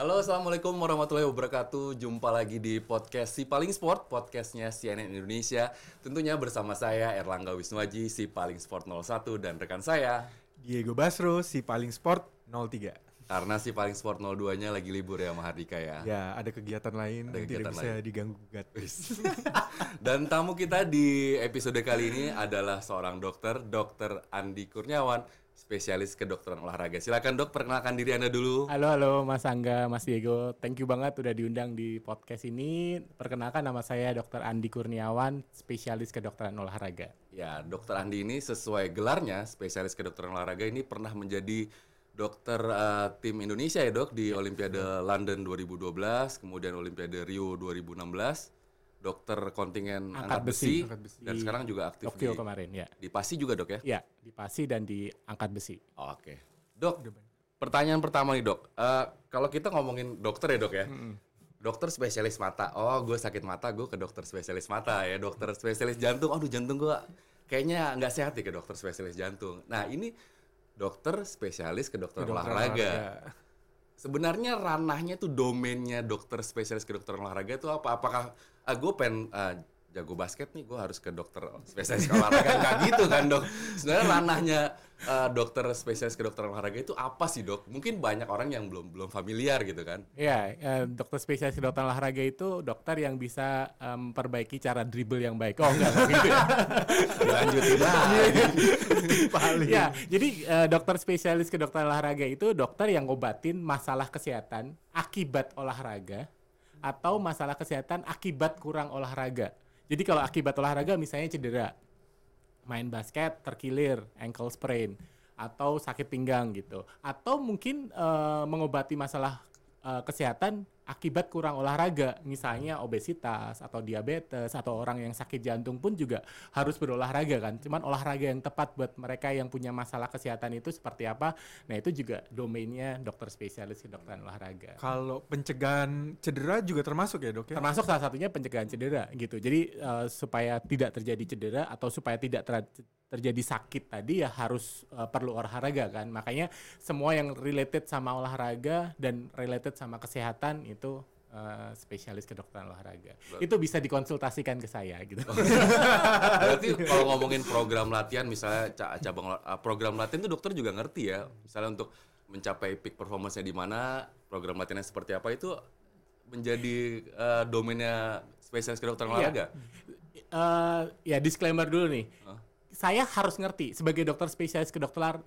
Halo, assalamualaikum warahmatullahi wabarakatuh. Jumpa lagi di podcast Si Paling Sport, podcastnya CNN Indonesia. Tentunya bersama saya Erlangga Wisnuaji, Si Paling Sport 01 dan rekan saya Diego Basro, si paling sport 03. karena Si Paling Sport 02-nya lagi libur ya Mahardika ya. Ya, ada kegiatan lain, Ada nanti kegiatan bisa lain. diganggu gugat. Dan tamu kita di episode kali ini adalah seorang dokter, Dokter Andi Kurniawan, spesialis kedokteran olahraga. Silakan dok, perkenalkan diri Anda dulu. Halo, halo Mas Angga, Mas Diego. Thank you banget udah diundang di podcast ini. Perkenalkan nama saya Dr. Andi Kurniawan, spesialis kedokteran olahraga. Ya, dokter Andi ini sesuai gelarnya, spesialis kedokteran olahraga ini pernah menjadi dokter eh, tim Indonesia ya dok di Olimpiade London 2012, kemudian Olimpiade Rio 2016, dokter kontingen angkat, Angkat besi, besi. Angkat besi. dan sekarang juga aktif Tokyo di, kemarin ya. di PASI juga dok ya? Ya, di PASI dan di angkat besi. Oke, dok. Pertanyaan pertama nih dok, Eh, kalau kita ngomongin dokter ya dok ya, dokter spesialis mata. Oh, gue sakit mata, gue ke dokter spesialis mata ya. Dokter spesialis jantung, aduh jantung gue kayaknya nggak sehat nih ke dokter spesialis jantung. Nah ini dokter spesialis kedokteran Kedokteran olahraga. Sebenarnya ranahnya tuh domainnya dokter spesialis kedokteran olahraga itu apa? Apakah ah, gue pengen ah, jago basket nih, gue harus ke dokter spesialis olahraga nggak gitu kan dok? Sebenarnya ranahnya ah, dokter spesialis kedokteran olahraga itu apa sih dok? Mungkin banyak orang yang belum belum familiar gitu kan? Ya, eh, dokter spesialis kedokteran olahraga itu dokter yang bisa em, memperbaiki cara dribble yang baik. Oh enggak, enggak gitu ya. Dilanjutin paling. ya, jadi eh, dokter spesialis kedokteran olahraga itu dokter yang ngobatin masalah kesehatan akibat olahraga atau masalah kesehatan akibat kurang olahraga. Jadi kalau akibat olahraga misalnya cedera, main basket terkilir, ankle sprain, atau sakit pinggang gitu, atau mungkin eh, mengobati masalah eh, kesehatan akibat kurang olahraga, misalnya obesitas atau diabetes atau orang yang sakit jantung pun juga harus berolahraga kan. Cuman olahraga yang tepat buat mereka yang punya masalah kesehatan itu seperti apa? Nah itu juga domainnya dokter spesialis kedokteran olahraga. Kalau pencegahan cedera juga termasuk ya dok ya? Termasuk salah satunya pencegahan cedera gitu. Jadi eh, supaya tidak terjadi cedera atau supaya tidak ter- terjadi sakit tadi ya harus eh, perlu olahraga kan. Makanya semua yang related sama olahraga dan related sama kesehatan itu eh, spesialis kedokteran olahraga. Itu bisa dikonsultasikan ke saya gitu. Berarti kalau ngomongin program latihan misalnya ca- cabang ah, program latihan itu dokter juga ngerti ya. Misalnya untuk mencapai peak performance-nya di mana, program latihannya seperti apa itu menjadi eh, domainnya spesialis kedokteran Iya. olahraga. Eh, ya disclaimer dulu nih. Saya harus ngerti sebagai dokter spesialis kedokteran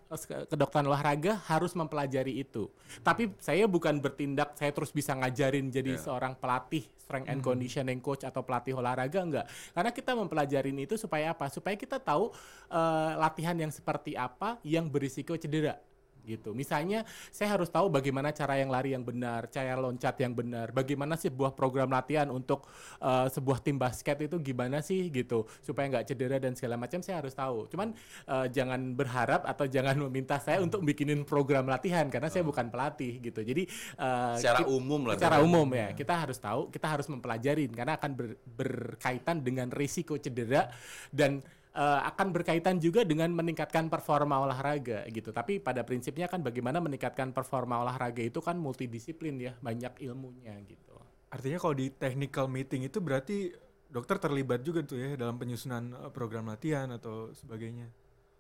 kedokteran olahraga harus mempelajari itu. Tapi saya bukan bertindak saya terus bisa ngajarin jadi seorang pelatih strength and conditioning coach atau pelatih olahraga enggak. Karena kita mempelajarin itu supaya apa? Supaya kita tahu eh, latihan yang seperti apa yang berisiko cedera gitu. Misalnya saya harus tahu bagaimana cara yang lari yang benar, cara loncat yang benar, bagaimana sih sebuah program latihan untuk eh, sebuah tim basket itu gimana sih gitu supaya nggak cedera dan segala macam saya harus tahu. Cuman eh, jangan berharap atau jangan meminta saya untuk bikinin program latihan karena saya bukan pelatih gitu. Jadi eh, Secara kit- umum lah. secara umum ya kita harus tahu, kita harus mempelajarin karena akan ber- berkaitan dengan risiko cedera dan eh, akan berkaitan juga dengan meningkatkan performa olahraga gitu. Tapi pada prinsipnya kan bagaimana meningkatkan performa olahraga itu kan multidisiplin ya, banyak ilmunya gitu. Artinya kalau di technical meeting itu berarti dokter terlibat juga tuh ya dalam penyusunan eh, program latihan atau sebagainya.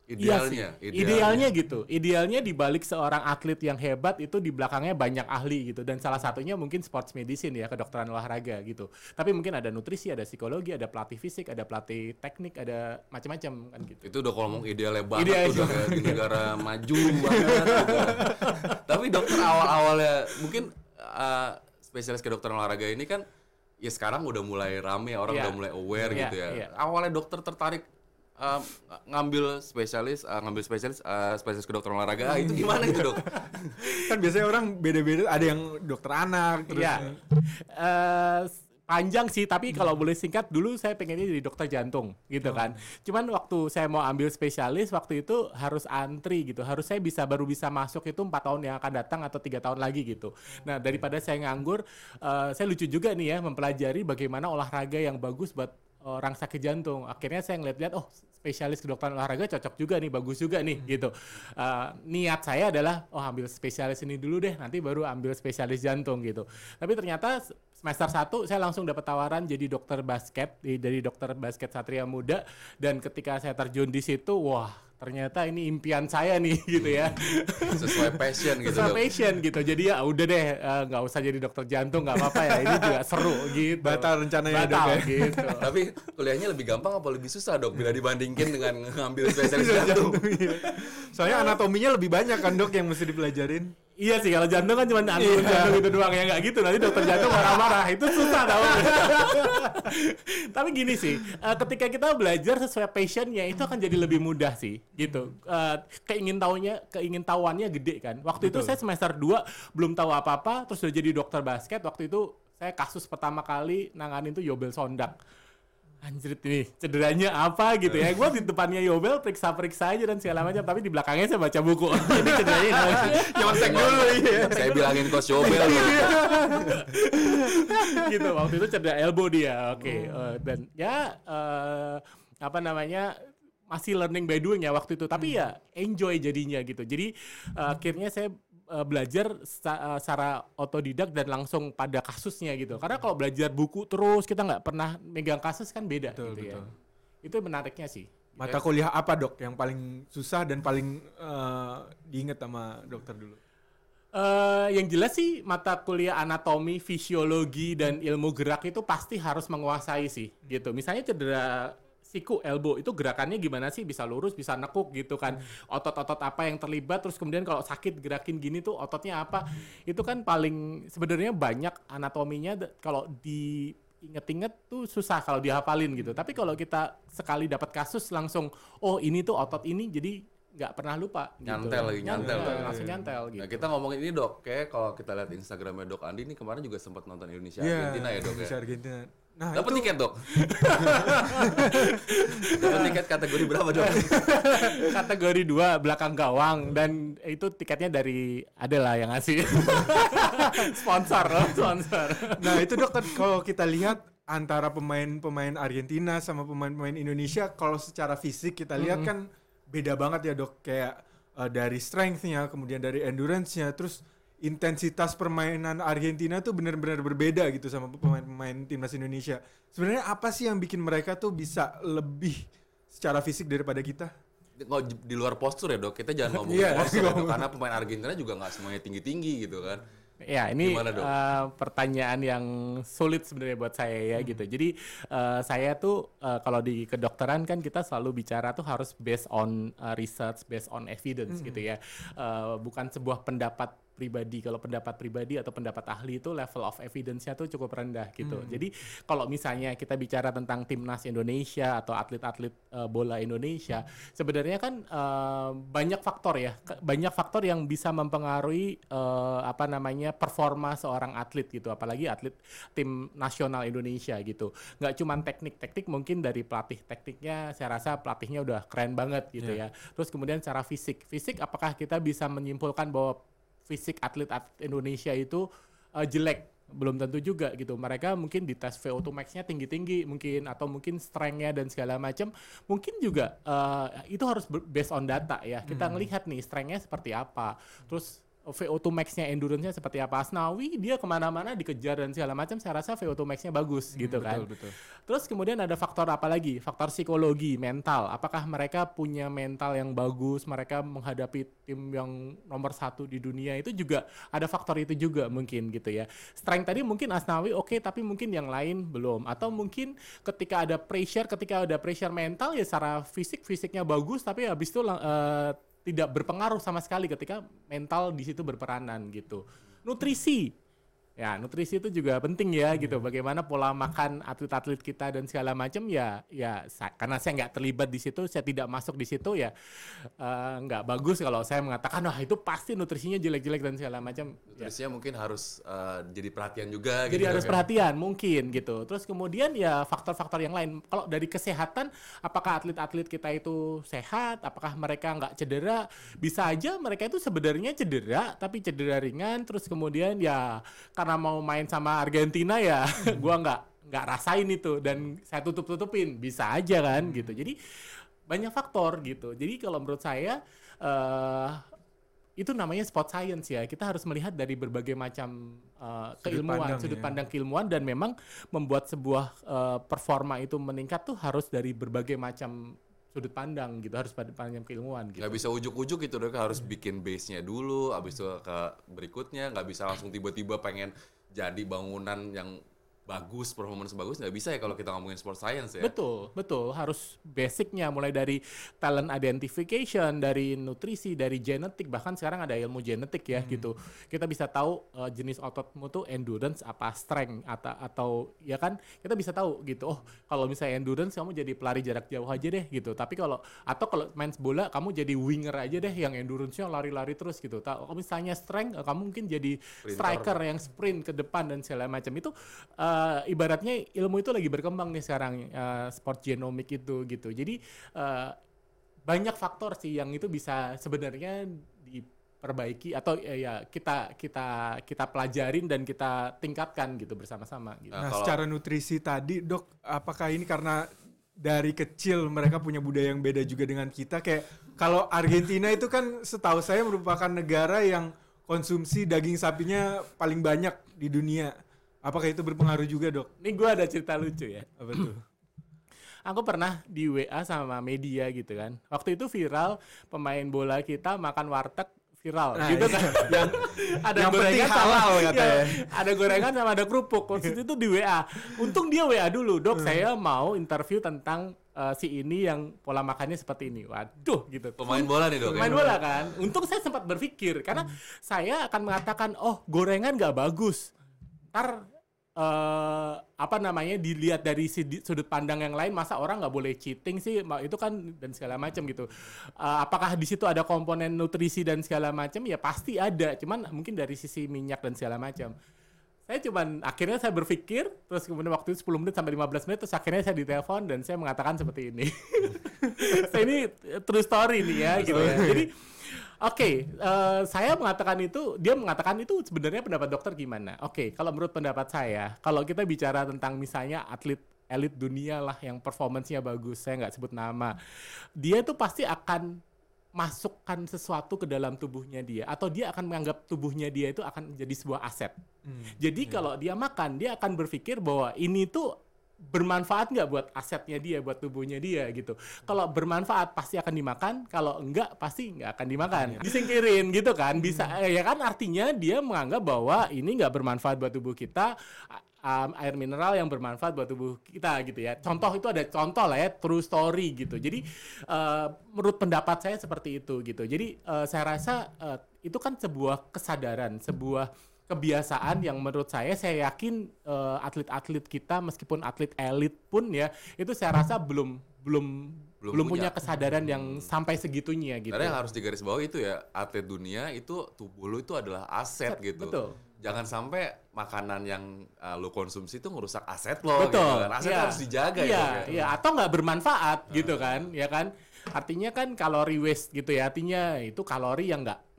Idealnya, Iya sih. idealnya gitu. Idealnya di balik seorang atlet yang hebat itu di belakangnya banyak ahli gitu dan salah satunya mungkin sports medicine ya, kedokteran olahraga gitu. Tapi mungkin ada nutrisi, ada psikologi, ada pelatih fisik, ada pelatih teknik, ada macam-macam kan gitu. Itu udah kalau ngomong idealnya banget Ideal udah kayak di negara maju banget. udah. Tapi dokter awal-awalnya mungkin eh, spesialis kedokteran olahraga ini kan ya sekarang udah mulai rame orang Iya. udah mulai aware Iya, gitu ya. iya. Awalnya dokter tertarik eh, ngambil spesialis eh, ngambil spesialis eh, spesialis kedokteran olahraga ah, itu gimana itu dok? kan biasanya orang beda-beda, ada yang dokter anak, terus Iya. Eh, s- panjang sih, tapi kalau boleh singkat dulu saya pengennya jadi dokter jantung gitu kan. Cuman waktu saya mau ambil spesialis waktu itu harus antri gitu. Harus saya bisa baru bisa masuk itu empat tahun yang akan datang atau tiga tahun lagi gitu. Nah daripada saya nganggur, eh, saya lucu juga nih ya mempelajari bagaimana olahraga yang bagus buat orang sakit jantung. Akhirnya saya ngeliat-liat, oh spesialis kedokteran olahraga cocok juga nih, bagus juga nih gitu. Uh, niat saya adalah, oh ambil spesialis ini dulu deh, nanti baru ambil spesialis jantung gitu. Tapi ternyata semester 1 saya langsung dapat tawaran jadi dokter basket dari dokter basket Satria Muda. Dan ketika saya terjun di situ wah ternyata ini impian saya nih gitu ya. Sesuai passion gitu Sesuai passion gitu. Jadi ya udah deh eh, nggak usah jadi dokter jantung nggak apa-apa ya. Ini juga seru gitu. Batal rencananya, batal Dok, ya? gitu. Tapi kuliahnya lebih gampang apa lebih susah dok bila dibandingkin dengan ngambil spesialis jantung? Soalnya anatominya lebih banyak kan dok yang mesti dipelajarin. Iya sih kalau jantung kan cuma atur Iya. jantung itu doang ya nggak gitu nanti dokter jantung marah-marah itu susah tau. Tapi gini sih eh, ketika kita belajar sesuai passionnya itu akan jadi lebih mudah sih gitu. Eh, keingin tahunya keingin tahuannya gede kan. Waktu itu saya semester 2 belum tahu apa-apa terus udah jadi dokter basket waktu itu saya kasus pertama kali nanganin tuh Yobel Sondak. Anjir nih cederanya apa gitu ya? Gue di depannya Yobel periksa-periksa aja dan segala macam Tapi di belakangnya saya baca buku. Ini cederanya? Nyontek dulu iya. Saya bilangin coach Yobel. gitu waktu itu cedera elbow dia oke. Eh, dan ya eh, apa namanya masih learning by doing ya waktu itu. Tapi ya enjoy jadinya gitu. Jadi eh, akhirnya saya eh, belajar eh, secara otodidak dan langsung pada kasusnya gitu karena kalau belajar buku terus kita nggak pernah megang kasus kan beda Betul, gitu ya betul. itu menariknya sih Mata kuliah apa dok yang paling susah dan paling eh, diingat sama dokter dulu? Eh, yang jelas sih mata kuliah anatomi, fisiologi dan ilmu gerak itu pasti harus menguasai sih gitu. Misalnya cedera siku elbow. Itu gerakannya gimana sih? Bisa lurus bisa nekuk gitu kan. Otot-otot apa yang terlibat? Terus kemudian kalau sakit gerakin gini tuh ototnya apa? Itu kan paling sebenarnya banyak anatominya. Kalau di inget-inget tuh susah kalau dihafalin gitu. Tapi kalau kita sekali dapat kasus langsung oh ini tuh otot ini jadi nggak pernah lupa gitu. Nyantel lagi, nyantel. langsung nyantel gitu. Nah, kita ngomongin ini dok, kayak kalau kita lihat Instagramnya dok Andi ini kemarin juga sempat nonton Indonesia Iya, Argentina ya dok ya. Indonesia Argentina. Nah, Dapat itu tiket dok. Dapat tiket kategori berapa dok? kategori dua belakang gawang. Dan itu tiketnya dari adalah yang ngasih. Sponsor loh sponsor. Nah itu dok kan kalau kita lihat antara pemain-pemain Argentina sama pemain-pemain Indonesia kalau secara fisik kita lihat kan beda banget ya dok. Kayak eh, dari strength-nya kemudian dari endurance-nya terus intensitas permainan Argentina tuh benar-benar berbeda gitu sama pemain-pemain timnas Indonesia. Sebenarnya apa sih yang bikin mereka tuh bisa lebih secara fisik daripada kita? Nggak di- luar postur ya dok, kita jangan ngomongin Iya, postur ya, Dok, ngomong. karena pemain Argentina juga nggak semuanya tinggi-tinggi gitu kan. Ya, ini Gimana, Dok? eh, pertanyaan yang sulit sebenarnya buat saya ya gitu. Jadi eh, saya tuh eh, kalau di kedokteran kan kita selalu bicara tuh harus based on eh, research, based on evidence gitu ya. Eh, bukan sebuah pendapat pribadi. Kalau pendapat pribadi atau pendapat ahli itu level of evidence-nya tuh cukup rendah gitu. Jadi kalau misalnya kita bicara tentang timnas Indonesia atau atlet-atlet eh, bola Indonesia, sebenarnya kan eh, banyak faktor ya, banyak faktor yang bisa mempengaruhi eh, apa namanya performa seorang atlet gitu, apalagi atlet tim nasional Indonesia gitu. Nggak cuman teknik-teknik, mungkin dari pelatih tekniknya, saya rasa pelatihnya udah keren banget gitu ya. Terus kemudian secara fisik, fisik apakah kita bisa menyimpulkan bahwa fisik atlet-atlet Indonesia itu eh, jelek? belum tentu juga gitu. Mereka mungkin di tes VO2 max-nya tinggi-tinggi mungkin atau mungkin strength-nya dan segala macam. Mungkin juga eh, itu harus based on data ya. Kita ngelihat nih strength-nya seperti apa. Terus VO2 max-nya endurance-nya seperti apa. Asnawi dia ke mana-mana dikejar dan segala macam. Saya rasa VO2 max-nya bagus gitu kan. betul. Terus kemudian ada faktor apa lagi? Faktor psikologi, mental. Apakah mereka punya mental yang bagus? Mereka menghadapi tim yang nomor satu di dunia itu juga ada faktor itu juga mungkin gitu ya. Strength tadi mungkin Asnawi oke, tapi mungkin yang lain belum. Atau mungkin ketika ada pressure, ketika ada pressure mental ya secara fisik fisiknya bagus, tapi habis itu eh, tidak berpengaruh sama sekali ketika mental di situ berperanan gitu. Nutrisi, Ya, nutrisi itu juga penting ya gitu. Bagaimana pola makan atlet-atlet kita dan segala macam ya ya sa- karena saya nggak terlibat di situ, saya tidak masuk di situ ya eh, nggak bagus kalau saya mengatakan wah itu pasti nutrisinya jelek-jelek dan segala macam. Ya, Nutrisinya mungkin harus eh, jadi perhatian juga. jadi gitu, harus Dok, ya. perhatian mungkin gitu. Terus kemudian ya faktor-faktor yang lain. Kalau dari kesehatan, apakah atlet-atlet kita itu sehat? Apakah mereka nggak cedera? Bisa aja mereka itu sebenarnya cedera, tapi cedera ringan. Terus kemudian ya karena mau main sama Argentina ya, gua nggak nggak rasain itu. Dan saya tutup tutupin bisa aja kan gitu. Jadi banyak faktor gitu. Jadi kalau menurut saya eh itu namanya spot science ya. Kita harus melihat dari berbagai macam eh, Sudut keilmuan pandang sudut ya. pandang keilmuan. Dan memang membuat sebuah eh, performa itu meningkat tuh harus dari berbagai macam sudut pandang gitu harus pada pandang keilmuan gitu. Nggak bisa ujuk-ujuk gitu dok. Harus bikin base-nya dulu habis itu ke berikutnya. Nggak bisa langsung tiba-tiba pengen jadi bangunan yang bagus performance bagus nggak bisa ya kalau kita ngomongin sport science ya Betul, betul. Harus basicnya mulai dari talent identification, dari nutrisi, dari genetik, bahkan sekarang ada ilmu genetik ya gitu. Kita bisa tahu eh, jenis ototmu tuh endurance apa strength atau atau ya kan kita bisa tahu gitu. Oh, kalau misalnya endurance kamu jadi pelari jarak jauh aja deh gitu. Tapi kalau atau kalau main bola kamu jadi winger aja deh yang endurance-nya lari-lari terus gitu. Kalau misalnya strength eh, kamu mungkin jadi striker yang sprint ke depan dan segala macam itu eh, ibaratnya ilmu itu lagi berkembang nih sekarang eh, sport genomik itu gitu. Jadi eh, banyak faktor sih yang itu bisa sebenarnya diperbaiki atau eh, ya kita kita kita pelajarin dan kita tingkatkan gitu bersama-sama gitu. Nah, Nah, kalau- secara nutrisi tadi, dok, apakah ini karena dari kecil mereka punya budaya yang beda juga dengan kita? Kayak kalau Argentina itu kan setahu saya merupakan negara yang konsumsi daging sapinya paling banyak di dunia. Apakah itu berpengaruh juga, dok? Ini gue ada cerita lucu ya. Apa tuh? Aku pernah di WA sama media gitu kan. Waktu itu viral pemain bola kita makan warteg viral Nah, gitu iya. kan. yang ada Yang gorengan sama halal iya, katanya. ada gorengan sama ada kerupuk. Waktu itu di WA. Untung dia WA dulu, "Dok, Hmm. saya mau interview tentang eh, si ini yang pola makannya seperti ini." Waduh gitu. pemain bola nih dok ya? Main bola kan. Untung saya sempat berpikir karena saya akan mengatakan, "Oh, gorengan nggak bagus." Ntar eh apa namanya dilihat dari sudut pandang yang lain masa orang nggak boleh cheating sih? Itu kan dan segala macam gitu. Eh, apakah di situ ada komponen nutrisi dan segala macam ya pasti ada. Cuman mungkin dari sisi minyak dan segala macam saya cuman akhirnya saya berpikir terus kemudian waktu itu 10 menit sampai 15 menit terus akhirnya saya ditelepon dan saya mengatakan seperti ini. Saya ini true story nih ya gitu ya. Jadi Oke, eh, saya mengatakan itu, dia mengatakan itu sebenarnya pendapat dokter gimana? Oke, kalau menurut pendapat saya, kalau kita bicara tentang misalnya atlet elit dunia lah yang performance-nya bagus, saya nggak sebut nama, dia itu pasti akan masukkan sesuatu ke dalam tubuhnya dia atau dia akan menganggap tubuhnya dia itu akan menjadi sebuah aset. Jadi kalau dia makan, dia akan berpikir bahwa ini tuh bermanfaat nggak buat asetnya dia, buat tubuhnya dia gitu. Kalau bermanfaat pasti akan dimakan, kalau enggak pasti nggak akan dimakan. Disingkirin gitu kan, bisa eh, ya kan artinya dia menganggap bahwa ini nggak bermanfaat buat tubuh kita, um, air mineral yang bermanfaat buat tubuh kita gitu ya. Contoh itu ada contoh lah ya, true story gitu. Jadi eh, menurut pendapat saya seperti itu gitu. Jadi eh, saya rasa eh, itu kan sebuah kesadaran, sebuah kebiasaan yang menurut saya saya yakin eh, atlet-atlet kita meskipun atlet elit pun ya itu saya rasa belum belum Belum belum, punya. punya. kesadaran yang sampai segitunya gitu. Karena yang harus digarisbawahi itu ya atlet dunia itu tubuh lu itu adalah aset gitu. betul. Jangan sampai makanan yang uh, lu konsumsi itu ngerusak aset lo. Betul. Gitu kan. Aset Iya. harus dijaga Iya, ya. dok, ya. iya atau nggak bermanfaat gitu kan, ya kan? Artinya kan kalori waste gitu ya. Artinya itu kalori yang nggak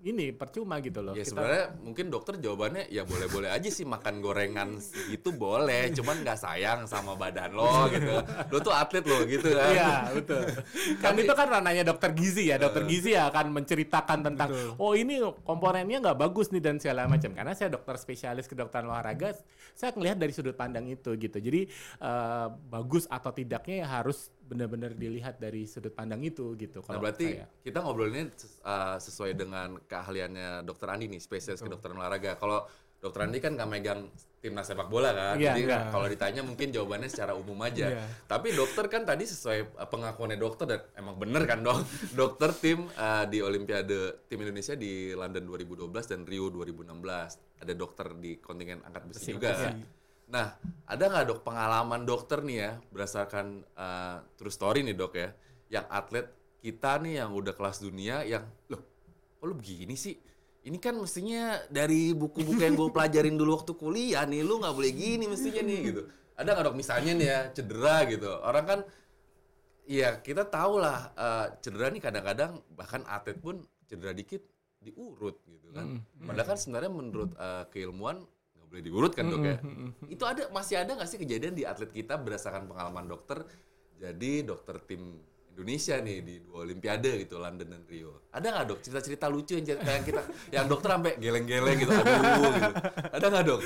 ini percuma gitu loh. Ya Kita- sebenarnya mungkin dokter jawabannya ya boleh-boleh aja sih makan gorengan itu boleh, cuman nggak sayang sama badan lo gitu. Lo tuh atlet lo gitu kan. Iya betul. kan itu kan ranahnya dokter gizi ya. Dokter gizi ya akan menceritakan tentang oh ini komponennya nggak bagus nih dan segala macam. Karena saya dokter spesialis kedokteran olahraga, saya melihat dari sudut pandang itu gitu. Jadi eh, bagus atau tidaknya ya harus benar-benar dilihat dari sudut pandang itu gitu. Nah Kalau berarti saya. kita ngobrolnya uh, sesuai dengan keahliannya dokter Andi nih, spesialis kedokteran olahraga. Kalau dokter Andi kan nggak megang timnas sepak bola kan, Iya, jadi kalau ditanya mungkin jawabannya secara umum aja. Iya. Tapi dokter kan tadi sesuai uh, pengakuannya dokter dan emang bener kan dok, dokter tim uh, di Olimpiade tim Indonesia di London 2012 dan Rio 2016 ada dokter di kontingen angkat besi Besi, juga. iya. Nah, ada nggak dok pengalaman dokter nih ya berdasarkan uh, true story nih dok ya, yang atlet kita nih yang udah kelas dunia yang loh, kok lu begini sih? Ini kan mestinya dari buku-buku yang gue pelajarin dulu waktu kuliah nih, lu nggak boleh gini mestinya nih gitu. Ada nggak dok misalnya nih ya cedera gitu, orang kan Iya, kita tahu lah eh, cedera nih kadang-kadang bahkan atlet pun cedera dikit diurut gitu kan. Padahal kan sebenarnya menurut eh, keilmuan boleh diurut kan dok ya. Itu ada masih ada nggak sih kejadian di atlet kita berdasarkan pengalaman dokter jadi dokter tim Indonesia nih di dua Olimpiade gitu London dan Rio. Ada nggak dok cerita-cerita lucu yang cerita yang kita yang dokter sampai geleng-geleng gitu aduh gitu. Ada nggak dok?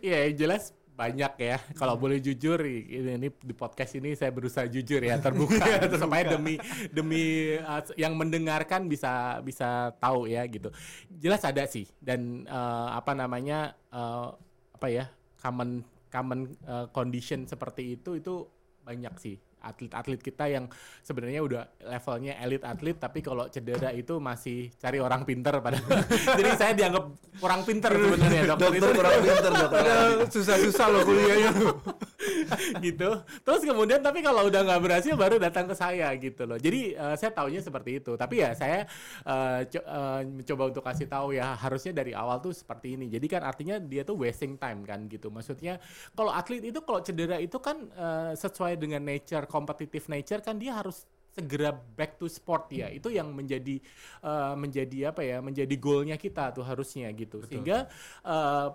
Iya, jelas banyak ya. Kalau boleh jujur, ini, ini di podcast ini saya berusaha jujur ya, terbuka, supaya demi demi uh, yang mendengarkan bisa bisa tahu ya gitu. Jelas ada sih dan uh, apa namanya uh, apa ya common common uh, condition seperti itu itu banyak sih atlet-atlet kita yang sebenarnya udah levelnya elit atlet tapi kalau cedera itu masih cari orang pinter pada jadi saya dianggap kurang pinter sebenarnya dokter, Dokter itu kurang pinter dokter. Susah-susah loh kuliahnya. gitu. Terus kemudian tapi kalau udah nggak berhasil baru datang ke saya gitu loh. Jadi eh, saya taunya seperti itu. Tapi ya saya eh, co- mencoba untuk kasih tahu ya harusnya dari awal tuh seperti ini. Jadi kan artinya dia tuh wasting time kan gitu. Maksudnya kalau atlet itu kalau cedera itu kan eh, sesuai dengan nature competitive nature kan dia harus segera back to sport ya. Itu yang menjadi eh, menjadi apa ya menjadi goalnya kita tuh harusnya gitu. Sehingga eh,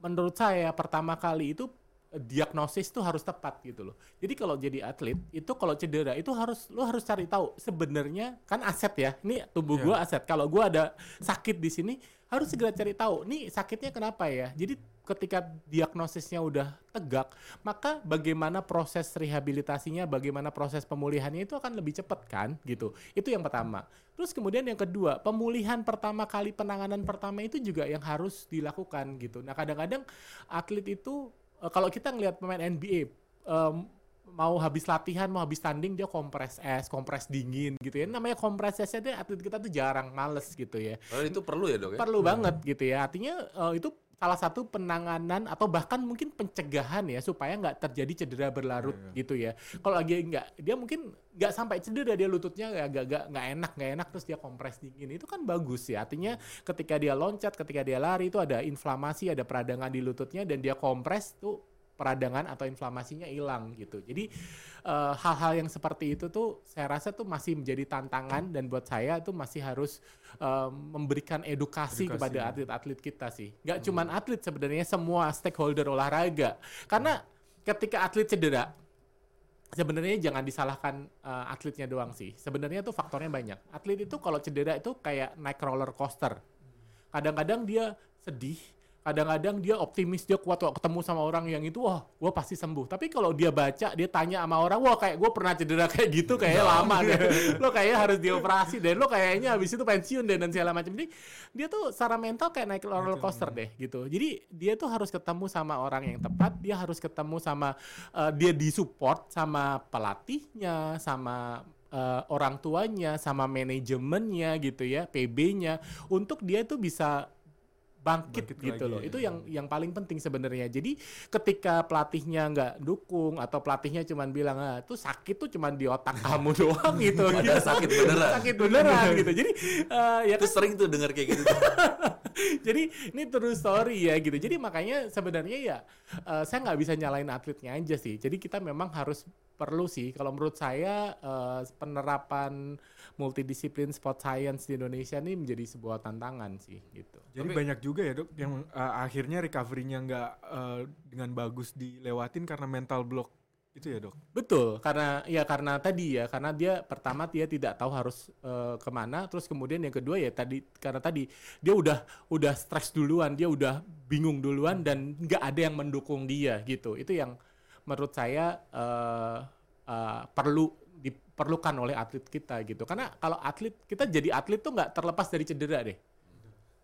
menurut saya pertama kali itu diagnosis tuh harus tepat gitu loh. Jadi kalau jadi atlet itu kalau cedera itu harus lu harus cari tahu sebenarnya kan aset ya. Ini tubuh gua aset. Kalau gua ada sakit di sini harus segera cari tahu nih sakitnya kenapa ya. Jadi ketika diagnosisnya udah tegak, maka bagaimana proses rehabilitasinya, bagaimana proses pemulihannya itu akan lebih cepat kan gitu. Itu yang pertama. Terus kemudian yang kedua, pemulihan pertama kali penanganan pertama itu juga yang harus dilakukan gitu. Nah, kadang-kadang atlet itu eh, kalau kita ngelihat pemain NBA em, mau habis latihan, mau habis tanding dia kompres es, kompres dingin gitu ya. Namanya kompres esnya dia atlet kita tuh jarang males gitu ya Oh, itu perlu ya dok ya? perlu banget gitu ya. Artinya eh, itu salah satu penanganan atau bahkan mungkin pencegahan ya supaya nggak terjadi cedera berlarut gitu ya. Kalau lagi nggak dia mungkin nggak sampai cedera dia lututnya agak-agak nggak enak nggak enak terus dia kompres dingin itu kan bagus ya. Artinya ketika dia loncat, ketika dia lari itu ada inflamasi, ada peradangan di lututnya dan dia kompres tuh peradangan atau inflamasinya hilang gitu. Jadi eh, hal-hal yang seperti itu tuh saya rasa tuh masih menjadi tantangan dan buat saya tuh masih harus eh, memberikan edukasi, Edukasi. kepada atlet-atlet kita sih. Gak cuman atlet sebenarnya semua stakeholder olahraga. Karena ketika atlet cedera sebenarnya jangan disalahkan eh, atletnya doang sih. Sebenarnya tuh faktornya banyak. Atlet itu kalau cedera itu kayak naik roller coaster. Kadang-kadang dia sedih, kadang-kadang dia optimis, dia kuat waktu ketemu sama orang yang itu, wah, gue pasti sembuh. Tapi kalau dia baca, dia tanya sama orang, wah kayak gue pernah cedera kayak gitu, kayaknya lama deh. Lo kayaknya harus dioperasi deh, lo kayaknya habis itu pensiun deh dan segala macam. Jadi dia tuh secara mental kayak naik roller coaster deh gitu. Jadi dia tuh harus ketemu sama orang yang tepat, dia harus ketemu sama eh, dia disupport sama pelatihnya, sama eh, orang tuanya, sama manajemennya gitu ya, PB-nya untuk dia tuh bisa bangkit, Bangkit gitu lagi, loh. ya. Itu yang yang paling penting sebenarnya. Jadi ketika pelatihnya nggak dukung atau pelatihnya cuman bilang ah itu sakit tuh cuman di otak kamu doang gitu. Padahal gitu. sakit beneran. sakit beneran gitu. Jadi eh, ya Itu sering tuh dengar kayak gitu. jadi ini true story ya gitu. Jadi makanya sebenarnya ya eh, saya nggak bisa nyalain atletnya aja sih. Jadi kita memang harus perlu sih. Kalau menurut saya eh, penerapan multidisiplin sport science di Indonesia ini menjadi sebuah tantangan sih gitu. Jadi Tapi- banyak juga ya dok yang uh, akhirnya recovery-nya nggak uh, dengan bagus dilewatin karena mental block itu ya dok. Betul, karena ya karena tadi ya, karena dia pertama dia tidak tahu harus eh, ke mana, terus kemudian yang kedua ya tadi karena tadi dia udah udah stres duluan, dia udah bingung duluan dan nggak ada yang mendukung dia gitu. Itu yang menurut saya eh, eh, perlu diperlukan oleh atlet kita gitu. Karena kalau atlet kita jadi atlet tuh nggak terlepas dari cedera deh.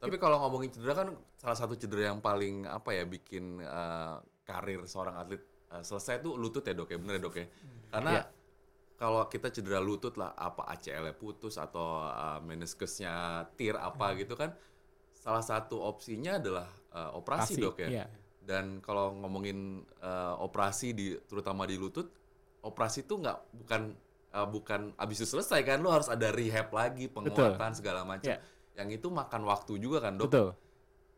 Tapi kalau ngomongin cedera kan salah satu cedera yang paling apa ya bikin eh, karir seorang atlet eh, selesai tuh lutut ya dok ya bener ya dok ya. Karena Iya. kalau kita cedera lutut lah apa ACL-nya putus atau eh, meniskusnya tir apa gitu kan salah satu opsinya adalah eh, operasi Pasti, dok ya. iya. Dan kalau ngomongin eh, operasi di terutama di lutut, operasi tuh nggak bukan eh, bukan abis itu selesai kan, lo harus ada rehab lagi, penguatan segala macam. Iya. Yang itu makan waktu juga kan dok. Betul.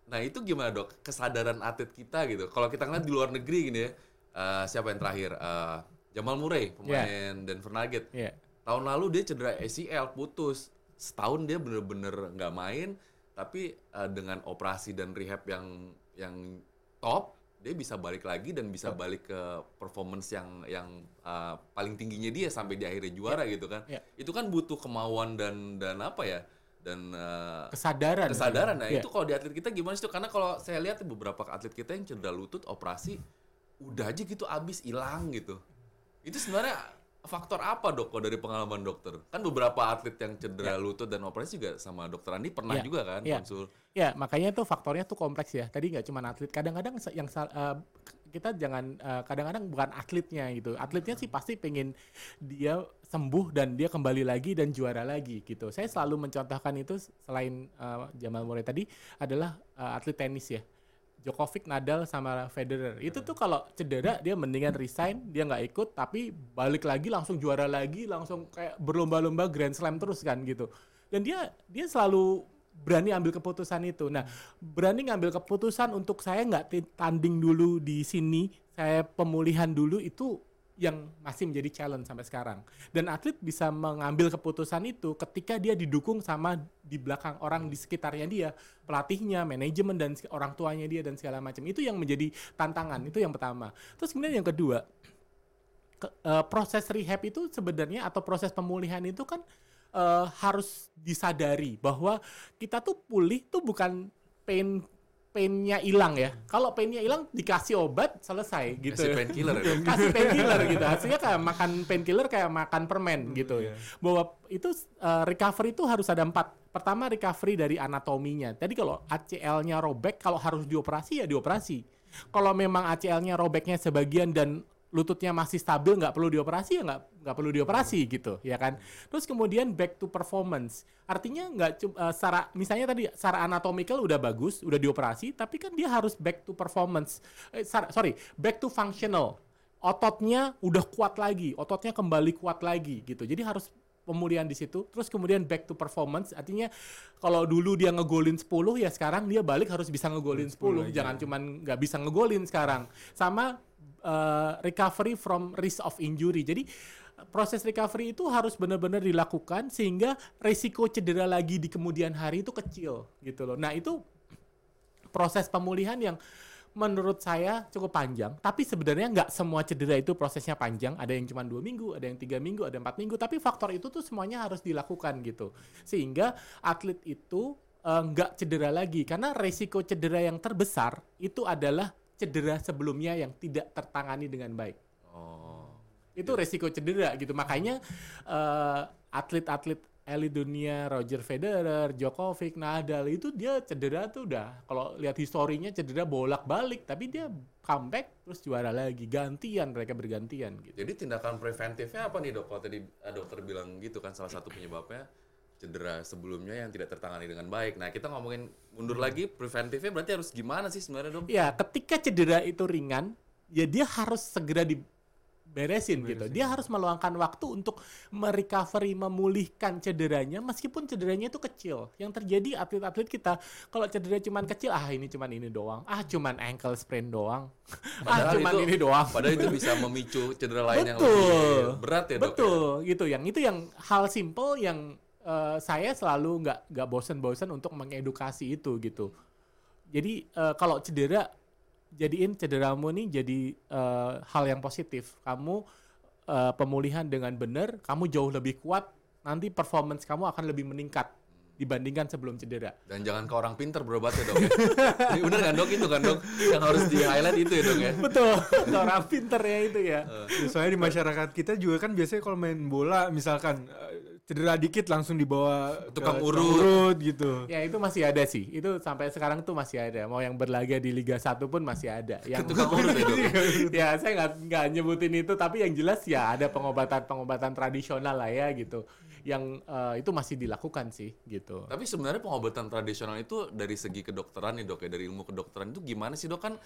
Nah itu gimana dok kesadaran atlet kita gitu? Kalau kita ngeliat di luar negeri gini ya, eh, siapa yang terakhir? Eh, Jamal Murray pemain Denver Nuggets. Iya. Tahun lalu dia cedera ACL putus, setahun dia bener-bener nggak main, tapi eh, dengan operasi dan rehab yang yang top dia bisa balik lagi dan bisa balik ke performance yang yang uh, paling tingginya dia sampai di akhirnya juara gitu kan Ya. itu kan butuh kemauan dan dan apa ya dan uh, Kesadaran. kesadaran nah Iya. itu kalau di atlet kita gimana sih karena kalau saya lihat beberapa atlet kita yang cedera lutut operasi udah aja gitu abis hilang gitu itu sebenarnya faktor apa dok kalau dari pengalaman dokter kan beberapa atlet yang cedera lutut dan operasi juga sama dokter Andi pernah Ya. juga kan Ya. konsul Ya, makanya tuh faktornya tuh kompleks ya. Tadi nggak cuma atlet. Kadang-kadang yang eh, kita jangan eh, kadang-kadang bukan atletnya gitu. Atletnya sih pasti pengen dia sembuh dan dia kembali lagi dan juara lagi gitu. Saya selalu mencontohkan itu selain eh, Jamal Murray tadi adalah eh, atlet tenis ya. Djokovic, Nadal sama Federer. Itu tuh kalau cedera dia mendingan resign, dia nggak ikut tapi balik lagi langsung juara lagi, langsung kayak berlomba-lomba Grand Slam terus kan gitu. Dan dia dia selalu berani ambil keputusan itu. Nah, berani ngambil keputusan untuk saya nggak tanding dulu di sini, saya pemulihan dulu itu yang masih menjadi challenge sampai sekarang. Dan atlet bisa mengambil keputusan itu ketika dia didukung sama di belakang orang di sekitarnya dia, pelatihnya, manajemen dan orang tuanya dia dan segala macam. Itu yang menjadi tantangan. Itu yang pertama. Terus kemudian yang kedua, ke- eh, proses rehab itu sebenarnya atau proses pemulihan itu kan eh, harus disadari bahwa kita tuh pulih tuh bukan pain painnya hilang ya. Kalau painnya hilang dikasih obat selesai gitu. kasih painkiller ya Kasih painkiller gitu. Hasilnya kayak makan painkiller kayak makan permen gitu ya. Bahwa itu eh, recovery itu harus ada empat. Pertama recovery dari anatominya. Tadi kalau ACL-nya robek, kalau harus dioperasi ya dioperasi. Kalau memang ACL-nya robeknya sebagian dan lututnya masih stabil nggak perlu dioperasi ya nggak nggak perlu dioperasi gitu ya kan? Terus kemudian back to performance. Artinya nggak eh, secara misalnya tadi secara anatomical udah bagus udah dioperasi tapi kan dia harus back to performance. Eh, sorry back to functional. Ototnya udah kuat lagi ototnya kembali kuat lagi gitu. Jadi harus pemulihan di situ terus kemudian back to performance. Artinya kalau dulu dia ngegolin 10 ya sekarang dia balik harus bisa ngegolin 10 jangan cuman nggak bisa ngegolin sekarang. Sama uh, recovery from risk of injury jadi proses recovery itu harus benar-benar dilakukan sehingga risiko cedera lagi di kemudian hari itu kecil gitu loh nah itu proses pemulihan yang menurut saya cukup panjang. Tapi sebenarnya nggak semua cedera itu prosesnya panjang. Ada yang cuma dua minggu, ada yang tiga minggu, ada empat minggu. Tapi faktor itu tuh semuanya harus dilakukan gitu. Sehingga atlet itu eh, nggak cedera lagi. Karena resiko cedera yang terbesar itu adalah cedera sebelumnya yang tidak tertangani dengan baik. oh Itu resiko cedera gitu. Makanya eh, atlet-atlet elit dunia Roger Federer, Djokovic, Nadal itu dia cedera tuh udah kalau lihat historinya cedera bolak-balik tapi dia comeback terus juara lagi gantian mereka bergantian gitu. Jadi tindakan preventifnya apa nih dok? Kalau tadi eh, dokter bilang gitu kan salah satu penyebabnya cedera sebelumnya yang tidak tertangani dengan baik. Nah kita ngomongin mundur lagi preventifnya berarti harus gimana sih sebenarnya dok? Ya, ketika cedera itu ringan, ya dia harus segera diberesin gitu. Dia harus meluangkan waktu untuk merecovery, memulihkan cederanya meskipun cederanya itu kecil. Yang terjadi atlet-atlet kita kalau cedera cuman kecil, ah ini cuman ini doang. Ah cuman ankle sprain doang. ah cuman itu, ini doang. Padahal itu bisa memicu cedera lain yang Betul. lebih berat ya dok. ya? Betul, gitu. Yang itu yang hal simple yang eh, saya selalu nggak nggak bosen-bosen untuk mengedukasi itu gitu. Jadi eh, kalau cedera jadiin cederamu nih jadi eh, hal yang positif. Kamu eh, pemulihan dengan benar, kamu jauh lebih kuat. Nanti performance kamu akan lebih meningkat dibandingkan sebelum cedera. Dan jangan ke orang pinter berobatnya dok ya. Ini bener kan dok itu kan dok? Yang harus di highlight itu ya dok ya. Betul, orang pinternya itu ya. Ya, soalnya di masyarakat kita juga kan biasanya kalau main bola misalkan eh, cedera dikit langsung dibawa ke Tukang urut. gitu. Ya itu masih ada sih. Itu sampai sekarang tuh masih ada. Mau yang berlaga di Liga 1 pun masih ada. Yang Tukang urut ya dok. ya? ya saya nggak nggak nyebutin itu tapi yang jelas ya ada pengobatan pengobatan tradisional lah ya gitu yang eh, itu masih dilakukan sih gitu Tapi sebenarnya pengobatan tradisional itu dari segi kedokteran nih dok ya dari ilmu kedokteran itu gimana sih dok kan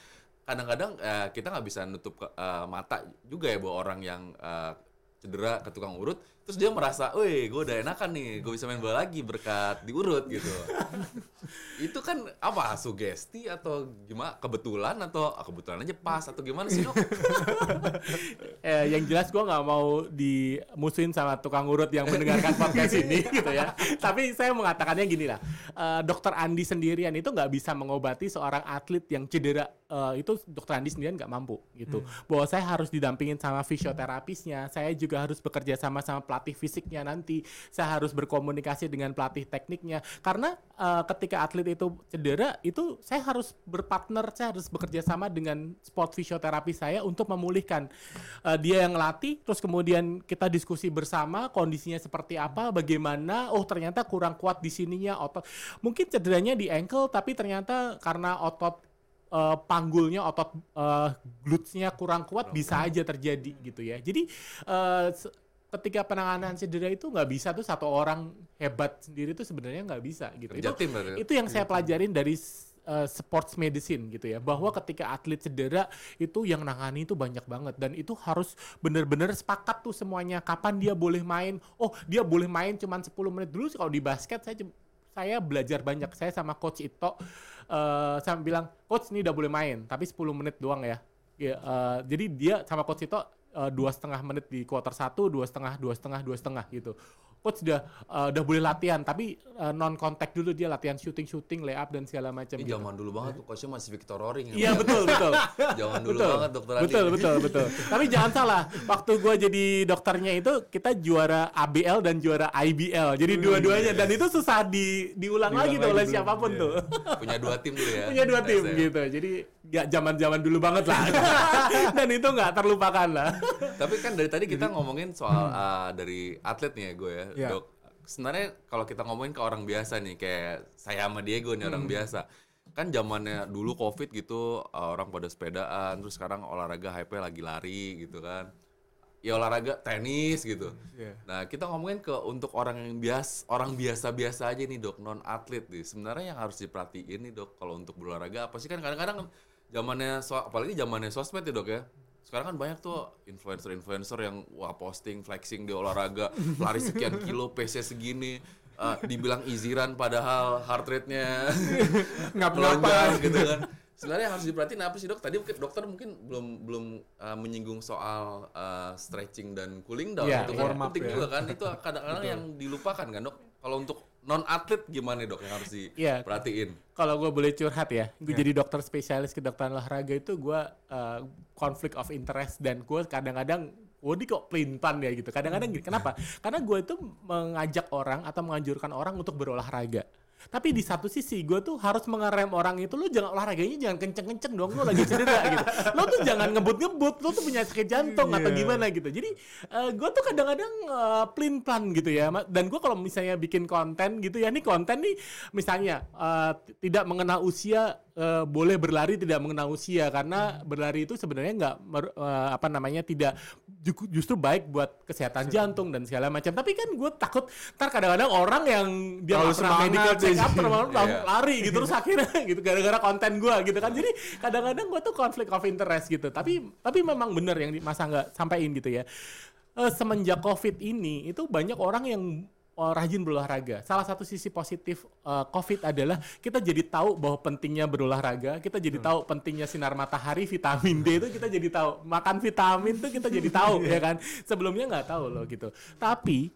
kadang-kadang eh, kita nggak bisa nutup ke- eh, mata juga ya bahwa orang yang eh, cedera ke tukang urut terus dia merasa, weh gue udah enakan nih, gue bisa main bola lagi berkat diurut gitu. itu kan apa sugesti atau gimana kebetulan atau ah, kebetulan aja pas atau gimana sih dok? eh, yang jelas gue nggak mau dimusuhin sama tukang urut yang mendengarkan podcast ini gitu ya. Tapi saya mengatakannya gini lah, Eh, dokter Andi sendirian itu nggak bisa mengobati seorang atlet yang cedera. Eh, itu dokter Andi sendirian nggak mampu gitu. Bahwa saya harus didampingin sama fisioterapisnya, saya juga harus bekerja sama sama pelatih fisiknya nanti, saya harus berkomunikasi dengan pelatih tekniknya. Karena eh, ketika atlet itu cedera, itu saya harus berpartner, saya harus bekerja sama dengan sport fisioterapi saya untuk memulihkan Eh, dia yang ngelatih, terus kemudian kita diskusi bersama kondisinya seperti apa, bagaimana, oh ternyata kurang kuat di sininya otot, mungkin cederanya di ankle, tapi ternyata karena otot eh, panggulnya, otot eh, glutesnya kurang kuat bisa aja terjadi gitu ya. Jadi se- ketika penanganan cedera itu nggak bisa tuh satu orang hebat sendiri tuh sebenarnya nggak bisa gitu. Kerja Itu- tim berarti. itu yang saya pelajarin dari uh, sports medicine gitu ya. Bahwa ketika atlet cedera itu yang nangani itu banyak banget. Dan itu harus bener-bener sepakat tuh semuanya. Kapan dia boleh main? Oh dia boleh main cuman 10 menit. Dulu kalau di basket saya saya belajar banyak. Saya sama coach Ito uh, saya bilang coach ini udah boleh main tapi 10 menit doang ya. Ya, uh, jadi dia sama coach Ito dua setengah menit di quarter satu dua setengah dua setengah dua setengah gitu coach udah uh, udah boleh latihan tapi non kontak dulu dia latihan shooting shooting layup dan segala macam gitu. zaman dulu banget tuh coachnya masih Victor Roring. iya betul betul Zaman dulu betul banget dokter betul betul betul tapi jangan salah waktu gue jadi dokternya itu kita juara ABL dan juara IBL jadi dua-duanya dan itu susah di diulang Diulang lagi tuh oleh siapa pun iya. tuh Punya dua tim dulu ya. punya dua tim SM. gitu jadi ya zaman-zaman dulu banget lah dan itu nggak terlupakan lah Tapi kan dari tadi kita ngomongin soal uh, dari atlet nih ya gue ya, Iya. dok. Sebenarnya kalau kita ngomongin ke orang biasa nih, kayak saya sama Diego nih orang biasa. Kan zamannya dulu covid gitu, uh, orang pada sepedaan, terus sekarang olahraga hype lagi lari gitu kan. Ya olahraga tenis gitu. Iya. Nah kita ngomongin ke untuk orang yang bias, orang biasa-biasa aja nih dok, non atlet nih. Sebenarnya yang harus diperhatiin nih dok, kalau untuk berolahraga apa sih kan kadang-kadang zamannya so, apalagi zamannya sosmed ya dok ya. Sekarang kan banyak tuh influencer-influencer yang wah posting flexing di olahraga, lari sekian kilo, pace segini, eh, dibilang run padahal heart rate-nya Ngap-ngapan. melonjak gitu kan. Sebenarnya harus diperhatiin apa sih dok? Tadi mungkin dokter mungkin belum belum uh, menyinggung soal uh, stretching dan cooling down Iya, itu kan penting ya. juga kan. Itu kadang-kadang yang dilupakan kan dok. Kalau untuk non atlet gimana dok yang harus Iya. diperhatiin? kalau gue boleh curhat ya, gue Ya. jadi dokter spesialis kedokteran olahraga itu gue uh, conflict of interest dan gue kadang-kadang gue di kok pelin-plan ya gitu. Kadang-kadang gini, kenapa? Karena gue itu mengajak orang atau menganjurkan orang untuk berolahraga. Tapi di satu sisi gue tuh harus mengerem orang itu lu jangan olahraganya jangan kenceng-kenceng dong lu lagi cedera gitu. Lu tuh jangan ngebut-ngebut, lu tuh punya sakit jantung atau Iya. gimana gitu. Jadi gue tuh kadang-kadang uh, pelin plan gitu ya. Dan gue kalau misalnya bikin konten gitu ya, nih konten nih misalnya uh, tidak mengenal usia uh, boleh berlari tidak mengenal usia karena berlari itu sebenarnya nggak uh, apa namanya tidak ju- justru baik buat kesehatan jantung dan segala macam. Tapi kan gue takut ntar kadang-kadang orang yang dia nggak pernah medical check up terlalu Iya. lari gitu terus akhirnya gitu gara-gara konten gue gitu kan. Jadi kadang-kadang gue tuh konflik of interest gitu. Tapi tapi memang bener yang di- masa nggak sampaikan gitu ya. Eh, semenjak covid ini itu banyak orang yang eh, rajin berolahraga. Salah satu sisi positif eh, COVID adalah kita jadi tahu bahwa pentingnya berolahraga, kita jadi tahu pentingnya sinar matahari, vitamin D itu kita jadi tahu. Makan vitamin tuh kita jadi tahu ya kan. Sebelumnya nggak tahu loh gitu. Tapi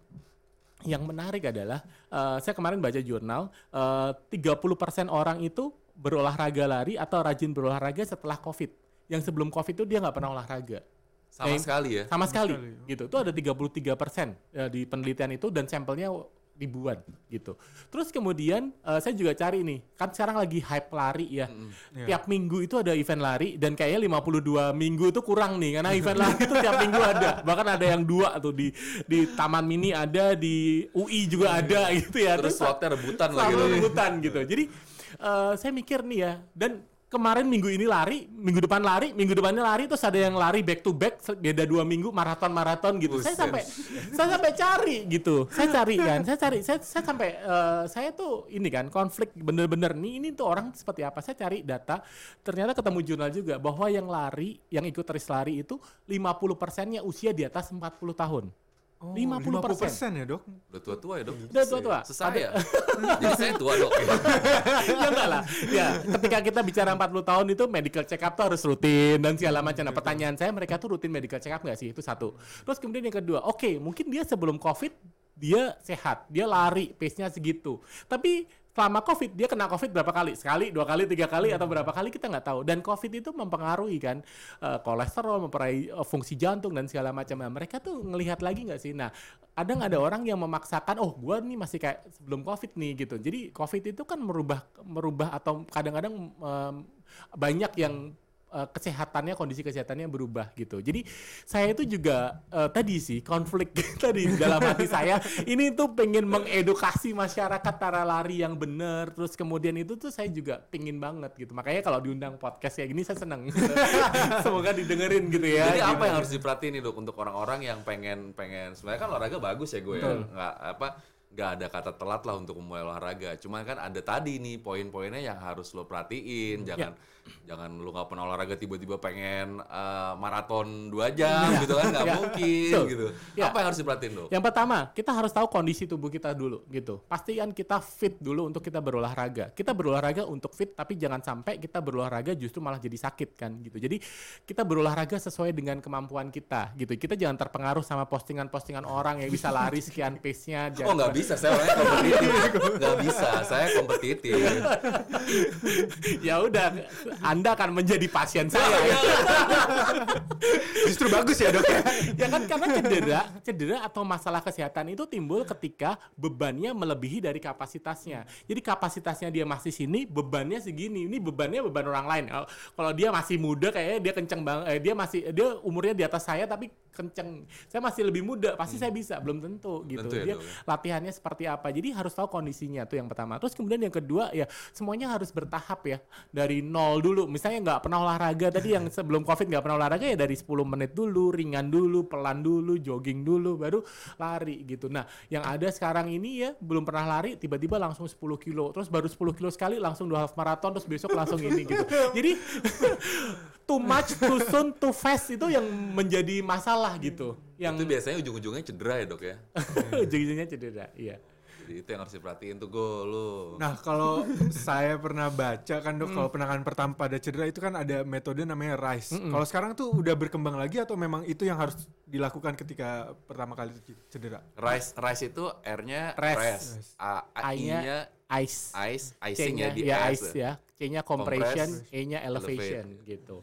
yang menarik adalah eh, saya kemarin baca jurnal eh, 30% orang itu berolahraga lari atau rajin berolahraga setelah COVID. Yang sebelum COVID itu dia nggak pernah olahraga. Sama Yang- sekali ya. Sama sekali, sekali. gitu. Itu ada 33 persen di penelitian itu dan sampelnya ribuan gitu. Terus kemudian eh, saya juga cari nih, kan sekarang lagi hype lari ya. Iya. Tiap minggu itu ada event lari dan kayaknya 52 minggu itu kurang nih karena event lari itu tiap minggu ada. Bahkan ada yang dua tuh di di Taman Mini ada, di UI juga ada gitu ya. Terus slotnya rebutan lagi tuh. rebutan gitu. Jadi eh, saya mikir nih ya dan kemarin minggu ini lari, minggu depan lari, minggu depannya lari, terus ada yang lari back to back, beda dua minggu maraton maraton gitu. Saya sampai saya sampai cari gitu, saya cari kan, saya cari, saya, saya sampai eh, saya tuh ini kan konflik bener-bener nih ini tuh orang seperti apa? Saya cari data, ternyata ketemu jurnal juga bahwa yang lari, yang ikut race lari itu 50 persennya usia di atas 40 tahun. Oh, 50%. 50% ya dok? Udah tua-tua ya dok? Udah tua-tua. Sesaya. Jadi saya tua dok. ya enggak lah. Ya, ketika kita bicara 40 tahun itu medical check up tuh harus rutin dan segala macam. Nah, pertanyaan saya mereka tuh rutin medical check up nggak sih? Itu satu. Terus kemudian yang kedua, oke, mungkin dia sebelum COVID dia sehat, dia lari, pace-nya segitu. Tapi selama COVID dia kena COVID berapa kali? Sekali, dua kali, tiga kali atau berapa kali kita nggak tahu. Dan COVID itu mempengaruhi kan eh, kolesterol, mempengaruhi eh, fungsi jantung dan segala macam. Nah, mereka tuh ngelihat lagi nggak sih? Nah, ada nggak ada orang yang memaksakan, oh gua nih masih kayak sebelum COVID nih gitu. Jadi COVID itu kan merubah merubah atau kadang-kadang em, banyak yang eh, kesehatannya kondisi kesehatannya berubah gitu. Jadi saya itu juga eh, tadi sih konflik tadi di dalam hati saya ini tuh pengen mengedukasi masyarakat cara lari yang benar. Terus kemudian itu tuh saya juga pingin banget gitu. Makanya kalau diundang podcast kayak gini saya seneng. gitu. Semoga didengerin gitu ya. Jadi apa yang harus diperhatiin nih dok untuk orang-orang yang pengen pengen sebenarnya kan olahraga bagus ya gue ya nggak apa nggak ada kata telat lah untuk memulai olahraga. Cuma kan ada tadi nih poin-poinnya yang harus lo perhatiin. Jangan jangan lu nggak pernah olahraga tiba-tiba pengen eh, maraton dua jam gitu kan nggak Ya. mungkin Betul. gitu. Ya. Apa yang harus diperhatiin dok? Yang pertama, kita harus tahu kondisi tubuh kita dulu gitu. Pastikan kita fit dulu untuk kita berolahraga. Kita berolahraga untuk fit, tapi jangan sampai kita berolahraga justru malah jadi sakit kan gitu. Jadi kita berolahraga sesuai dengan kemampuan kita gitu. Kita jangan terpengaruh sama postingan-postingan orang yang bisa lari sekian pace-nya. Oh nggak bisa, saya orangnya kompetitif. Nggak bisa, saya kompetitif. ya udah, Anda akan menjadi pasien saya. ya. Justru bagus ya dok ya? ya kan karena cedera, cedera atau masalah kesehatan itu timbul ketika bebannya melebihi dari kapasitasnya. Jadi kapasitasnya dia masih sini, bebannya segini. Ini bebannya beban orang lain. Kalau- Kalau dia masih muda kayaknya dia kenceng banget. Eh, dia masih dia umurnya di atas saya tapi kenceng. Saya masih lebih muda, pasti saya bisa. Belum tentu gitu. Tentu ya, dia Dok, ya. latihannya seperti apa. Jadi harus tahu kondisinya tuh yang pertama. Terus kemudian yang kedua ya semuanya harus bertahap ya. Dari nol dulu. Misalnya nggak pernah olahraga tadi yang sebelum covid nggak pernah olahraga ya dari 10 menit dulu, ringan dulu, pelan dulu, jogging dulu, baru lari gitu. Nah yang ada sekarang ini ya belum pernah lari tiba-tiba langsung 10 kilo. Terus baru 10 kilo sekali langsung dua half marathon terus besok langsung ini gitu. Jadi too much, too soon, too fast itu yang menjadi masalah gitu. Itu Yang biasanya ujung-ujungnya cedera ya dok ya. ujung-ujungnya cedera. Iya. Jadi itu yang harus diperhatiin tuh gue lu. Nah kalau saya pernah baca kan dok, kalau penanganan pertama pada cedera itu kan ada metode namanya RISE. Kalau sekarang tuh udah berkembang lagi atau memang itu yang harus dilakukan ketika pertama kali cedera? Rise, rise itu R-nya Rest. rest, A, A- I-nya I-nya ice. ice, icing ya di ya ice ya. C-nya compression, Compress, E-nya elevation elevate. gitu.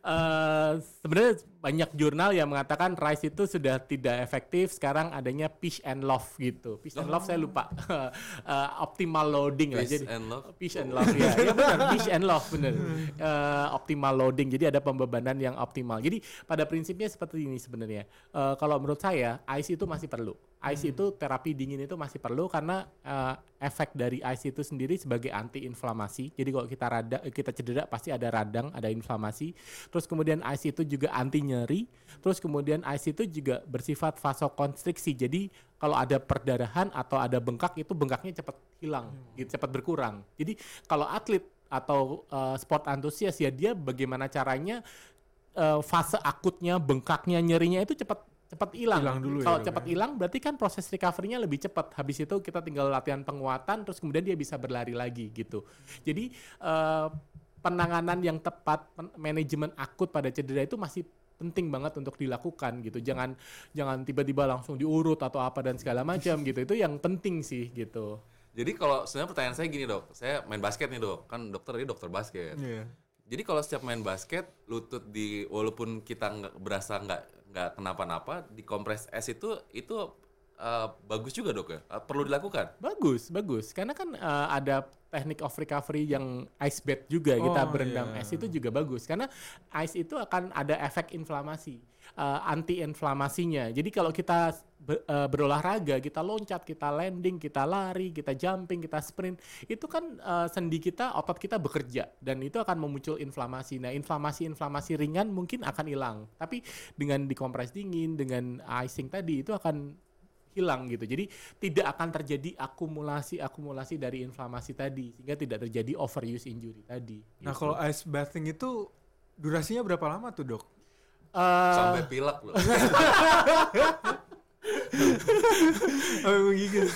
Eh sebenarnya banyak jurnal yang mengatakan rice itu sudah tidak efektif. Sekarang adanya pitch and love gitu. Pitch and love saya lupa. Eh, optimal loading lah. Jadi and love. Pitch and love ya. Ya benar, pitch and love benar. Eh, optimal loading. Jadi ada pembebanan yang optimal. Jadi pada prinsipnya seperti ini sebenarnya. Eh, kalau menurut saya ice itu masih perlu. Ice itu terapi dingin itu masih perlu karena eh, efek dari ice itu sendiri sebagai anti inflamasi. Jadi kalau kita rada kita cedera pasti ada radang, ada inflamasi. Terus kemudian ice itu juga anti nyeri. Terus kemudian ice itu juga bersifat vasokonstriksi. Jadi kalau ada perdarahan atau ada bengkak itu bengkaknya cepat hilang, gitu, cepat berkurang. Jadi kalau atlet atau eh, sport antusias ya dia bagaimana caranya eh, fase akutnya, bengkaknya, nyerinya itu cepat cepat hilang. Hilang dulu ya, Kalau dok, cepat ya. hilang berarti kan proses recovery-nya lebih cepat. Habis itu kita tinggal latihan penguatan terus kemudian dia bisa berlari lagi gitu. Jadi eh, penanganan yang tepat, manajemen akut pada cedera itu masih penting banget untuk dilakukan gitu. Jangan jangan tiba-tiba langsung diurut atau apa dan segala macam gitu. Itu yang penting sih gitu. Jadi kalau sebenarnya pertanyaan saya gini dok, saya main basket nih dok, kan dokter ini dokter basket. Iya. Jadi kalau setiap main basket, lutut di walaupun kita nggak berasa nggak nggak kenapa-napa, di kompres es itu itu eh, bagus juga dok ya, Eh, perlu dilakukan. Bagus, bagus. Karena kan eh, ada teknik of recovery yang ice bath juga kita Oh, berendam iya. es itu juga bagus karena ice itu akan ada efek inflamasi, anti inflamasinya. Jadi kalau kita be- eh, berolahraga, kita loncat, kita landing, kita lari, kita jumping, kita sprint, itu kan eh, sendi kita, otot kita bekerja dan itu akan memuncul inflamasi. Nah, inflamasi-inflamasi ringan mungkin akan hilang. Tapi dengan dikompres dingin, dengan icing tadi itu akan hilang gitu. Jadi tidak akan terjadi akumulasi-akumulasi dari inflamasi tadi sehingga tidak terjadi overuse injury tadi. Nah gitu. kalau ice bathing itu durasinya berapa lama tuh dok? Eh, Sampai pilek loh. Oh, menggigil.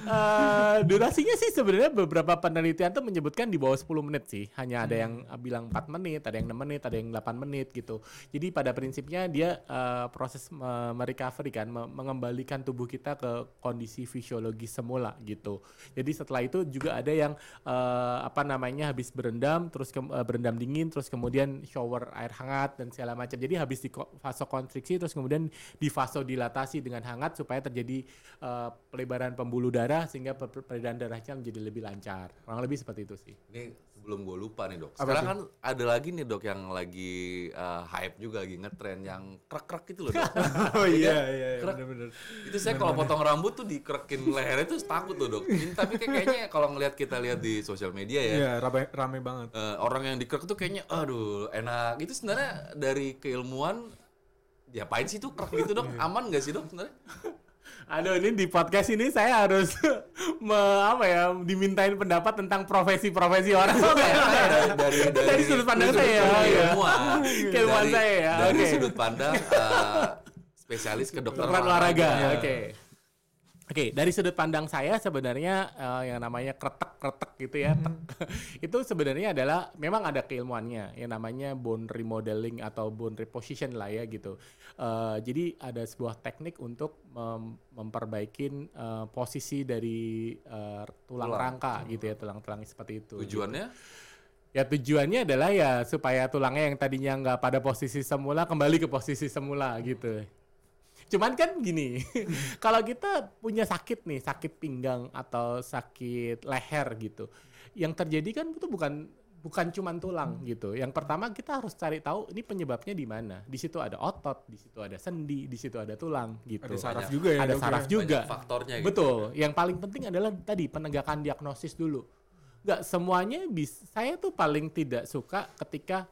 Eh, durasinya sih sebenarnya beberapa penelitian tuh menyebutkan di bawah 10 menit sih. Hanya ada yang bilang 4 menit, ada yang 6 menit, ada yang 8 menit gitu. Jadi pada prinsipnya dia eh, proses me- merecovery kan, me- mengembalikan tubuh kita ke kondisi fisiologi semula gitu. Jadi setelah itu juga ada yang eh, apa namanya habis berendam, terus ke- eh, berendam dingin, terus kemudian shower air hangat dan segala macam. Jadi habis di ko- vasokonstriksi terus kemudian di vasodilatasi dengan hangat supaya terjadi eh, pelebaran pembuluh darah sehingga per- per- peredaran darahnya menjadi lebih lancar. Kurang lebih seperti itu sih. Ini sebelum gue lupa nih dok. Sekarang kan ada lagi nih dok yang lagi uh, hype juga lagi ngetren yang krek-krek itu loh dok. Oh iya, iya, iya, Krek. bener-bener. itu saya kalau potong rambut tuh dikerekin lehernya tuh takut loh dok. Ini, tapi kayak- kayaknya kalau ngelihat kita lihat di sosial media ya. Iya, rame, rame banget. eh, orang yang dikrek tuh kayaknya aduh enak. Itu sebenarnya dari keilmuan diapain sih tuh krek gitu dok? Iya. Aman gak sih dok sebenarnya? Aduh ini di podcast ini saya harus me- apa ya dimintain pendapat tentang profesi-profesi orang. dari, dari, Dari sudut pandang sudut saya, pandang ya. keilmuan. Keilmuan Dari- saya ya, Dari oke. sudut pandang eh, spesialis kedokteran Kedokteran olahraga. Iya. Oke. Oke, dari sudut pandang saya sebenarnya eh, yang namanya kretek-kretek gitu ya, tek, itu sebenarnya adalah memang ada keilmuannya yang namanya bone remodeling atau bone reposition lah ya gitu. Eh, jadi ada sebuah teknik untuk mem- memperbaikin eh, posisi dari eh, tulang, Tulang. rangka gitu ya, tulang-tulang seperti itu. Tujuannya Ya tujuannya adalah ya supaya tulangnya yang tadinya nggak pada posisi semula kembali ke posisi semula gitu. Cuman kan gini, kalau kita punya sakit nih, sakit pinggang atau sakit leher gitu, yang terjadi kan itu bukan bukan cuman tulang gitu. Yang pertama kita harus cari tahu ini penyebabnya di mana. Di situ ada otot, di situ ada sendi, di situ ada tulang gitu. Ada saraf Banyak- juga ya. Ada saraf ya? juga. banyak faktornya gitu. Betul. Yang paling penting adalah tadi penegakan diagnosis dulu. Nggak semuanya bisa. Saya tuh paling tidak suka ketika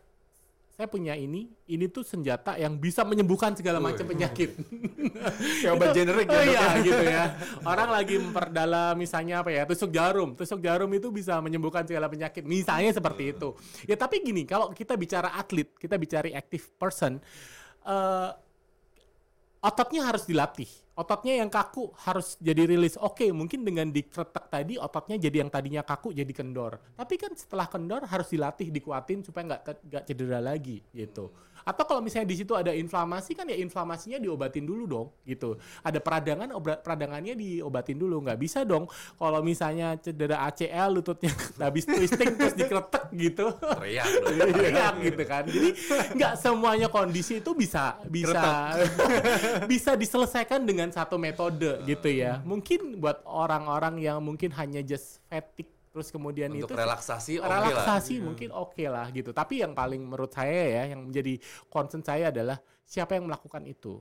saya punya ini, ini tuh senjata yang bisa menyembuhkan segala macam penyakit. Kayak obat generik oh ya. dok, iya ya? gitu ya. Orang lagi memperdalam misalnya apa ya, tusuk jarum. Tusuk jarum itu bisa menyembuhkan segala penyakit. Misalnya seperti itu. Ya tapi gini, kalau kita bicara atlet, kita bicara active person, eh, ototnya harus dilatih. Ototnya yang kaku harus jadi rilis. Oke, mungkin dengan dikretek tadi ototnya jadi yang tadinya kaku jadi kendor. Tapi kan setelah kendor harus dilatih, dikuatin supaya nggak nggak cedera lagi gitu. Atau kalau misalnya di situ ada inflamasi kan ya inflamasinya diobatin dulu dong gitu. Ada peradangan, obat peradangannya diobatin dulu. Nggak bisa dong kalau misalnya cedera ACL lututnya habis twisting terus dikretek gitu. teriak. Teriak gitu kan. Jadi nggak semuanya kondisi itu bisa bisa bisa diselesaikan dengan satu metode gitu ya. Mungkin buat orang-orang yang mungkin hanya just fatigue terus kemudian Untuk itu relaksasi oke lah. relaksasi mungkin oke lah gitu. Tapi yang paling menurut saya ya yang menjadi concern saya adalah siapa yang melakukan itu.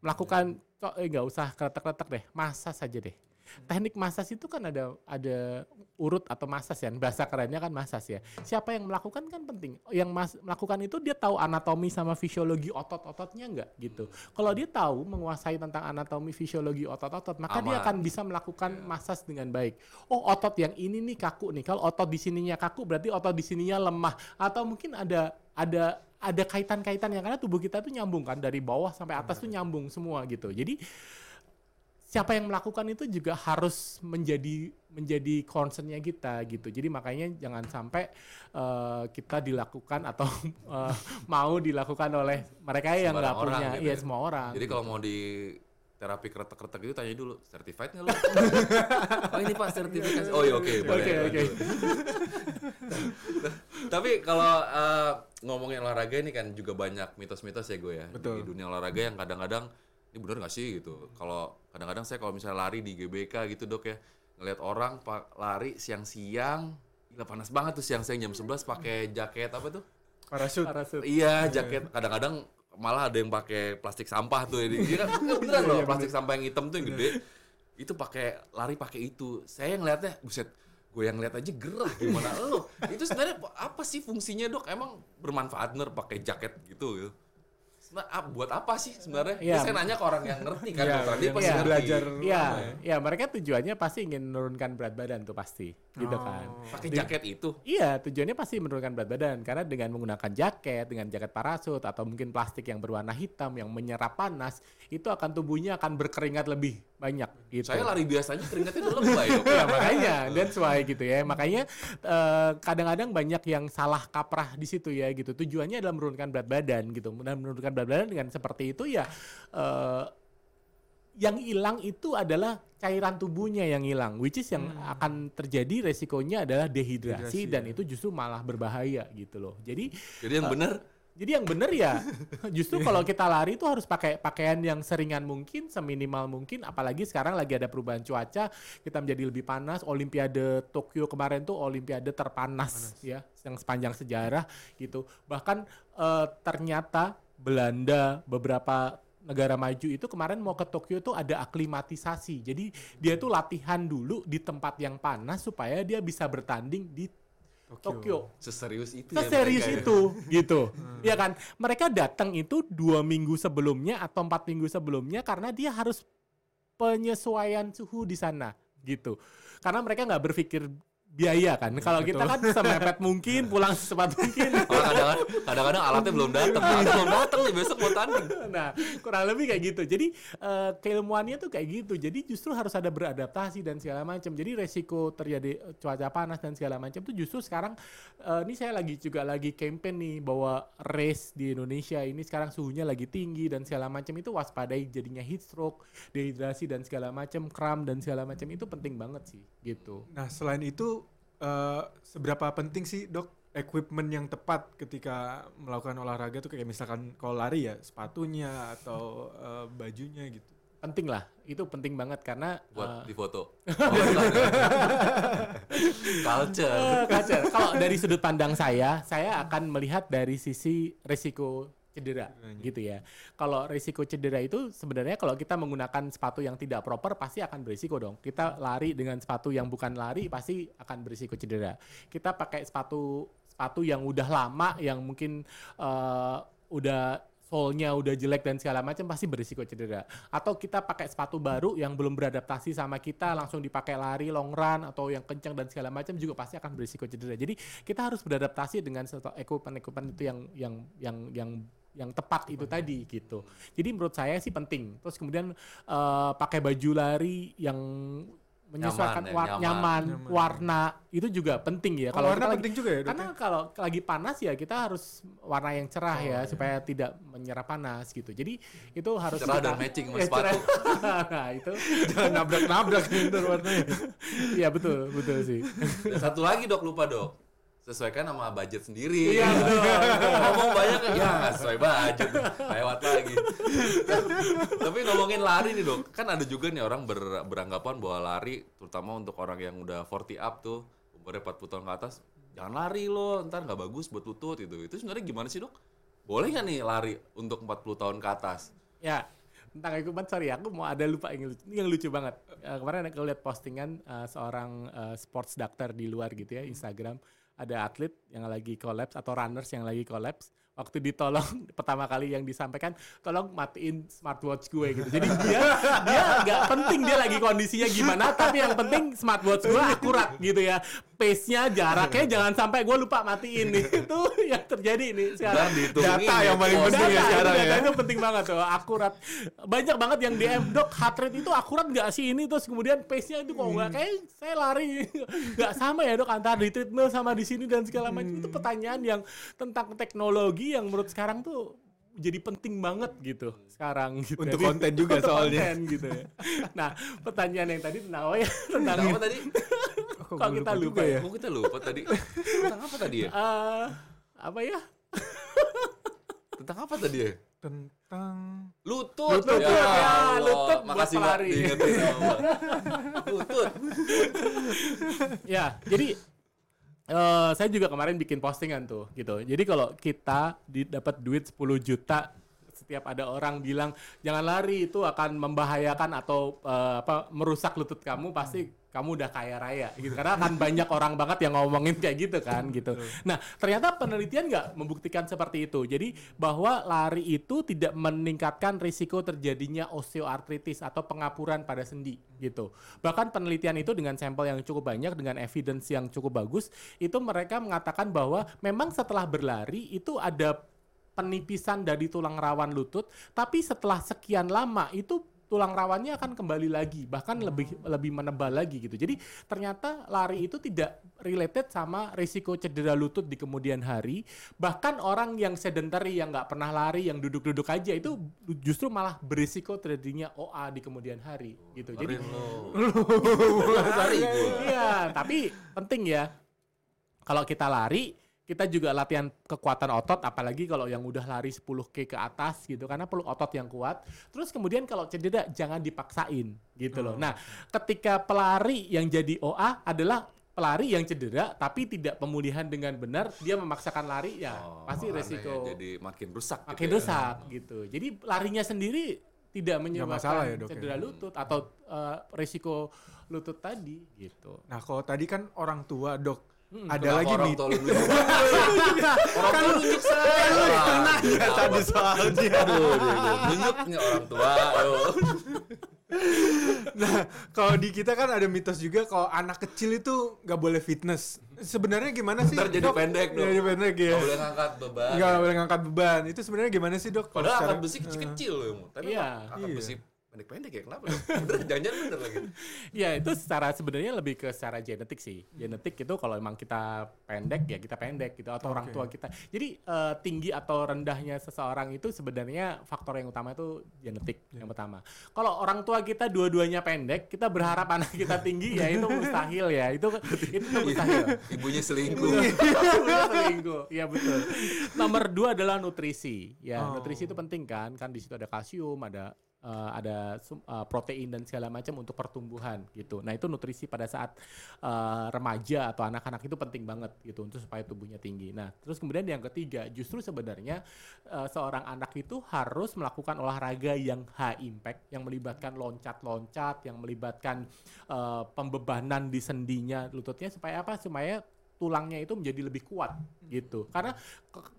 Melakukan kok eh nggak usah kretek-kretek deh, massage saja deh. Teknik massage itu kan ada ada urut atau massage ya, bahasa kerennya kan massage ya. Siapa yang melakukan kan penting. Yang mas, melakukan itu dia tahu anatomi sama fisiologi otot-ototnya nggak gitu. Kalau dia tahu menguasai tentang anatomi fisiologi otot-otot, maka dia Aman. akan bisa melakukan massage dengan baik. Oh, otot yang ini nih kaku nih. Kalau otot di sininya kaku berarti otot di sininya lemah atau mungkin ada ada ada kaitan-kaitan yang karena tubuh kita tuh nyambung kan dari bawah sampai atas tuh nyambung semua gitu. Jadi siapa yang melakukan itu juga harus menjadi menjadi concernnya kita gitu. Jadi makanya jangan sampai eh, kita dilakukan atau eh, mau dilakukan oleh mereka yang nggak punya, gitu iya ya. semua orang. Jadi kalau mau di terapi kretek-kretek itu tanya dulu, certified nggak lu? oh ini pak sertifikasi. Oh iya oke. boleh, Oke, oke. Tapi kalau eh, ngomongin olahraga ini kan juga banyak mitos-mitos ya gue ya Betul. di dunia olahraga yang kadang-kadang ini bener gak sih gitu. Kalau kadang-kadang saya kalau misalnya lari di GBK gitu dok ya ngelihat orang pak lari siang-siang, gila panas banget tuh siang-siang jam 11 pakai jaket apa tuh? Parasut. Parasut. Iya, jaket kadang-kadang malah ada yang pakai plastik sampah tuh ini. Iya kan beneran loh, plastik sampah yang hitam tuh yang gede. Itu pakai lari pakai itu. Saya ngeliatnya buset, gue yang lihat aja gerah gimana lo. Itu sebenarnya apa sih fungsinya, Dok? Emang bermanfaat bener pakai jaket gitu gitu. Sema- ah, buat apa sih sebenarnya? Ini Saya nanya ke orang yang ngerti kan, Iya, dokter. Dia pasti iya. ngerti. belajar Iya, ya. ya mereka tujuannya pasti ingin menurunkan berat badan tuh pasti, gitu Oh. kan. Pakai jaket itu. Iya, tujuannya pasti menurunkan berat badan karena dengan menggunakan jaket, dengan jaket parasut atau mungkin plastik yang berwarna hitam yang menyerap panas, itu akan tubuhnya akan berkeringat lebih banyak gitu. Saya lari biasanya keringatnya udah lebay. dok. ya makanya that's why gitu ya makanya eh, kadang-kadang banyak yang salah kaprah di situ ya gitu tujuannya adalah menurunkan berat badan gitu dan menurunkan berat badan dengan seperti itu ya eh, yang hilang itu adalah cairan tubuhnya yang hilang which is yang akan terjadi resikonya adalah dehidrasi, Dehidrasi, dan ya. itu justru malah berbahaya gitu loh jadi Jadi yang bener jadi yang bener ya, justru kalau kita lari itu harus pakai pakaian yang seringan mungkin, seminimal mungkin. Apalagi sekarang lagi ada perubahan cuaca, kita menjadi lebih panas. Olimpiade Tokyo kemarin tuh Olimpiade terpanas ya, yang sepanjang sejarah gitu. Bahkan eh, ternyata Belanda beberapa negara maju itu kemarin mau ke Tokyo tuh ada aklimatisasi. Jadi dia tuh latihan dulu di tempat yang panas supaya dia bisa bertanding di Tokyo. seserius itu ya Seserius ya. itu gitu ya kan mereka datang itu dua minggu sebelumnya atau empat minggu sebelumnya karena dia harus penyesuaian suhu di sana gitu karena mereka nggak berpikir biaya kan? Kalau kita kan semepet mungkin pulang secepat mungkin. Kadang-kadang, kadang-kadang alatnya belum datang. Alatnya belum datang nih besok mau tanding. nah kurang lebih kayak gitu. Jadi eh, keilmuannya tuh kayak gitu. Jadi justru harus ada beradaptasi dan segala macam jadi resiko terjadi cuaca panas dan segala macam tuh justru sekarang eh, ini saya lagi juga lagi campaign nih bahwa race di Indonesia ini sekarang suhunya lagi tinggi dan segala macam itu waspadai jadinya heat stroke dehidrasi dan segala macam kram dan segala macam itu penting banget sih gitu. Nah, selain itu eh, seberapa penting sih, Dok, equipment yang tepat ketika melakukan olahraga tuh kayak misalkan kalau lari ya sepatunya atau eh, bajunya gitu. penting lah itu penting banget karena Buat eh, di foto. Culture. Kacer. Kalau dari sudut pandang saya, saya akan melihat dari sisi risiko cedera gitu ya. Kalau risiko cedera itu sebenarnya kalau kita menggunakan sepatu yang tidak proper pasti akan berisiko dong. Kita lari dengan sepatu yang bukan lari pasti akan berisiko cedera. Kita pakai sepatu sepatu yang udah lama yang mungkin eh, udah sole-nya udah jelek dan segala macam pasti berisiko cedera. Atau kita pakai sepatu baru yang belum beradaptasi sama kita langsung dipakai lari long run atau yang kencang dan segala macam juga pasti akan berisiko cedera. Jadi kita harus beradaptasi dengan equipment-equipment itu yang yang yang yang yang tepat itu tadi gitu. Jadi menurut saya sih penting. Terus kemudian eh, pakai baju lari yang menyesuaikan Nyaman ya, war- nyaman. nyaman, Nyaman. warna itu juga penting ya. Kalau warna kita lagi- penting juga ya, Dok. karena kalau lagi panas ya kita harus warna yang cerah ya supaya tidak menyerap panas gitu. Jadi itu harus Cerah kita- dan matching sama Eh, sepatu. nah, itu Jangan nabrak-nabrak gitu warnanya. Iya betul, betul sih. Dan satu lagi dok lupa dok. Sesuaikan sama budget sendiri. Iya, betul, Ngomong banyak ya nggak sesuai budget. Lewat lagi. Tapi ngomongin lari nih dok, kan ada juga nih orang ber- beranggapan bahwa lari, terutama untuk orang yang udah 40 up tuh, umurnya 40 tahun ke atas, jangan lari lo, ntar nggak bagus buat lutut itu. Itu sebenarnya gimana sih dok? Boleh nggak nih lari untuk 40 tahun ke atas? Ya, tentang equipment sorry aku mau ada lupa yang lucu, ini yang lucu banget. Eh, kemarin aku lihat postingan eh, seorang eh, sports doctor di luar gitu ya Instagram ada atlet yang lagi collapse atau runners yang lagi collapse waktu ditolong pertama kali yang disampaikan tolong matiin smartwatch gue gitu. Jadi dia dia nggak penting dia lagi kondisinya gimana tapi yang penting smartwatch gue akurat gitu ya. Pace-nya jaraknya jangan sampai gue lupa matiin. Nih itu yang terjadi nih sekarang. Data yang paling ya, penting ya Data, sekarang data ya. itu penting banget tuh, akurat. Banyak banget yang DM, dok heart rate itu akurat nggak sih ini? Terus kemudian pace-nya itu kok nggak? Kayak saya lari. Nggak sama ya dok antara di treadmill sama di sini dan segala macam. Itu pertanyaan yang tentang teknologi yang menurut sekarang tuh jadi penting banget gitu sekarang gitu. Untuk Jadi- konten juga untuk soalnya. konten gitu ya. Nah, pertanyaan yang tadi tentang apa ya? Tentang apa tadi? Kok kita lupa juga ya? Kok kita lupa tadi? Tentang apa tadi ya? eh, apa ya? Tentang apa tadi ya? Tentang Lutut. Lutut, ya, lutut buat Makasih pelari. diingetin. Lutut. ya, jadi eh saya juga kemarin bikin postingan tuh gitu. Jadi kalau kita dapat duit 10 juta setiap ada orang bilang jangan lari itu akan membahayakan atau eh, apa merusak lutut kamu pasti kamu udah kaya raya gitu karena akan banyak orang banget yang ngomongin kayak gitu kan gitu. Nah ternyata penelitian nggak membuktikan seperti itu. Jadi bahwa lari itu tidak meningkatkan risiko terjadinya osteoartritis atau pengapuran pada sendi gitu. Bahkan penelitian itu dengan sampel yang cukup banyak dengan evidence yang cukup bagus itu mereka mengatakan bahwa memang setelah berlari itu ada penipisan dari tulang rawan lutut, tapi setelah sekian lama itu tulang rawannya akan kembali lagi, bahkan lebih lebih menebal lagi gitu. Jadi ternyata lari itu tidak related sama risiko cedera lutut di kemudian hari. Bahkan orang yang sedentary yang nggak pernah lari, yang duduk-duduk aja itu justru malah berisiko terjadinya OA di kemudian hari gitu. Jadi iya, tapi penting ya. Kalau kita lari, kita juga latihan kekuatan otot apalagi kalau yang udah lari 10K ke atas gitu karena perlu otot yang kuat. Terus kemudian kalau cedera jangan dipaksain gitu loh. Nah, ketika pelari yang jadi OA adalah pelari yang cedera tapi tidak pemulihan dengan benar, dia memaksakan lari ya Oh, pasti resiko jadi makin rusak gitu makin ya. rusak gitu. Jadi larinya sendiri tidak menyebabkan masalah ya, Dok, ya? cedera lutut atau eh, risiko lutut tadi gitu. Nah, kalau tadi kan orang tua, Dok. Hmm, ada lagi orang lu nunjuk? orang tua nunjuk saya. ya tadi soalnya. Aduh, nunjuknya orang tua. Nah, kalau di kita kan ada mitos juga kalau anak kecil itu nggak boleh fitness. Sebenarnya gimana sih? Ntar jadi Dok? pendek dong. Jadi pendek ya. Nggak boleh ngangkat beban. Nggak boleh ngangkat beban. Itu sebenarnya gimana sih dok? Kalau Padahal angkat besi kecil-kecil loh. Tapi Iya. angkat Iya. besi pendek-pendek ya kenapa? Bener, jangan-jangan bener lagi. Ya itu secara sebenarnya lebih ke secara genetik sih. Genetik itu kalau emang kita pendek ya kita pendek gitu atau orang Oke. tua kita. Jadi eh, tinggi atau rendahnya seseorang itu sebenarnya faktor yang utama itu genetik yang pertama. Kalau orang tua kita dua-duanya pendek, kita berharap anak kita tinggi ya itu mustahil ya. Itu itu mustahil. Ibunya selingkuh. Selingkuh. Iya betul. Nomor dua adalah nutrisi. Ya, Oh. nutrisi itu penting kan. Kan di situ ada kalsium, ada eh, ada eh, protein dan segala macam untuk pertumbuhan gitu. Nah, itu nutrisi pada saat eh, remaja atau anak-anak itu penting banget gitu untuk supaya tubuhnya tinggi. Nah, terus kemudian yang ketiga, justru sebenarnya eh, seorang anak itu harus melakukan olahraga yang high impact, yang melibatkan loncat-loncat, yang melibatkan eh, pembebanan di sendinya, lututnya supaya apa? Supaya tulangnya itu menjadi lebih kuat gitu. Karena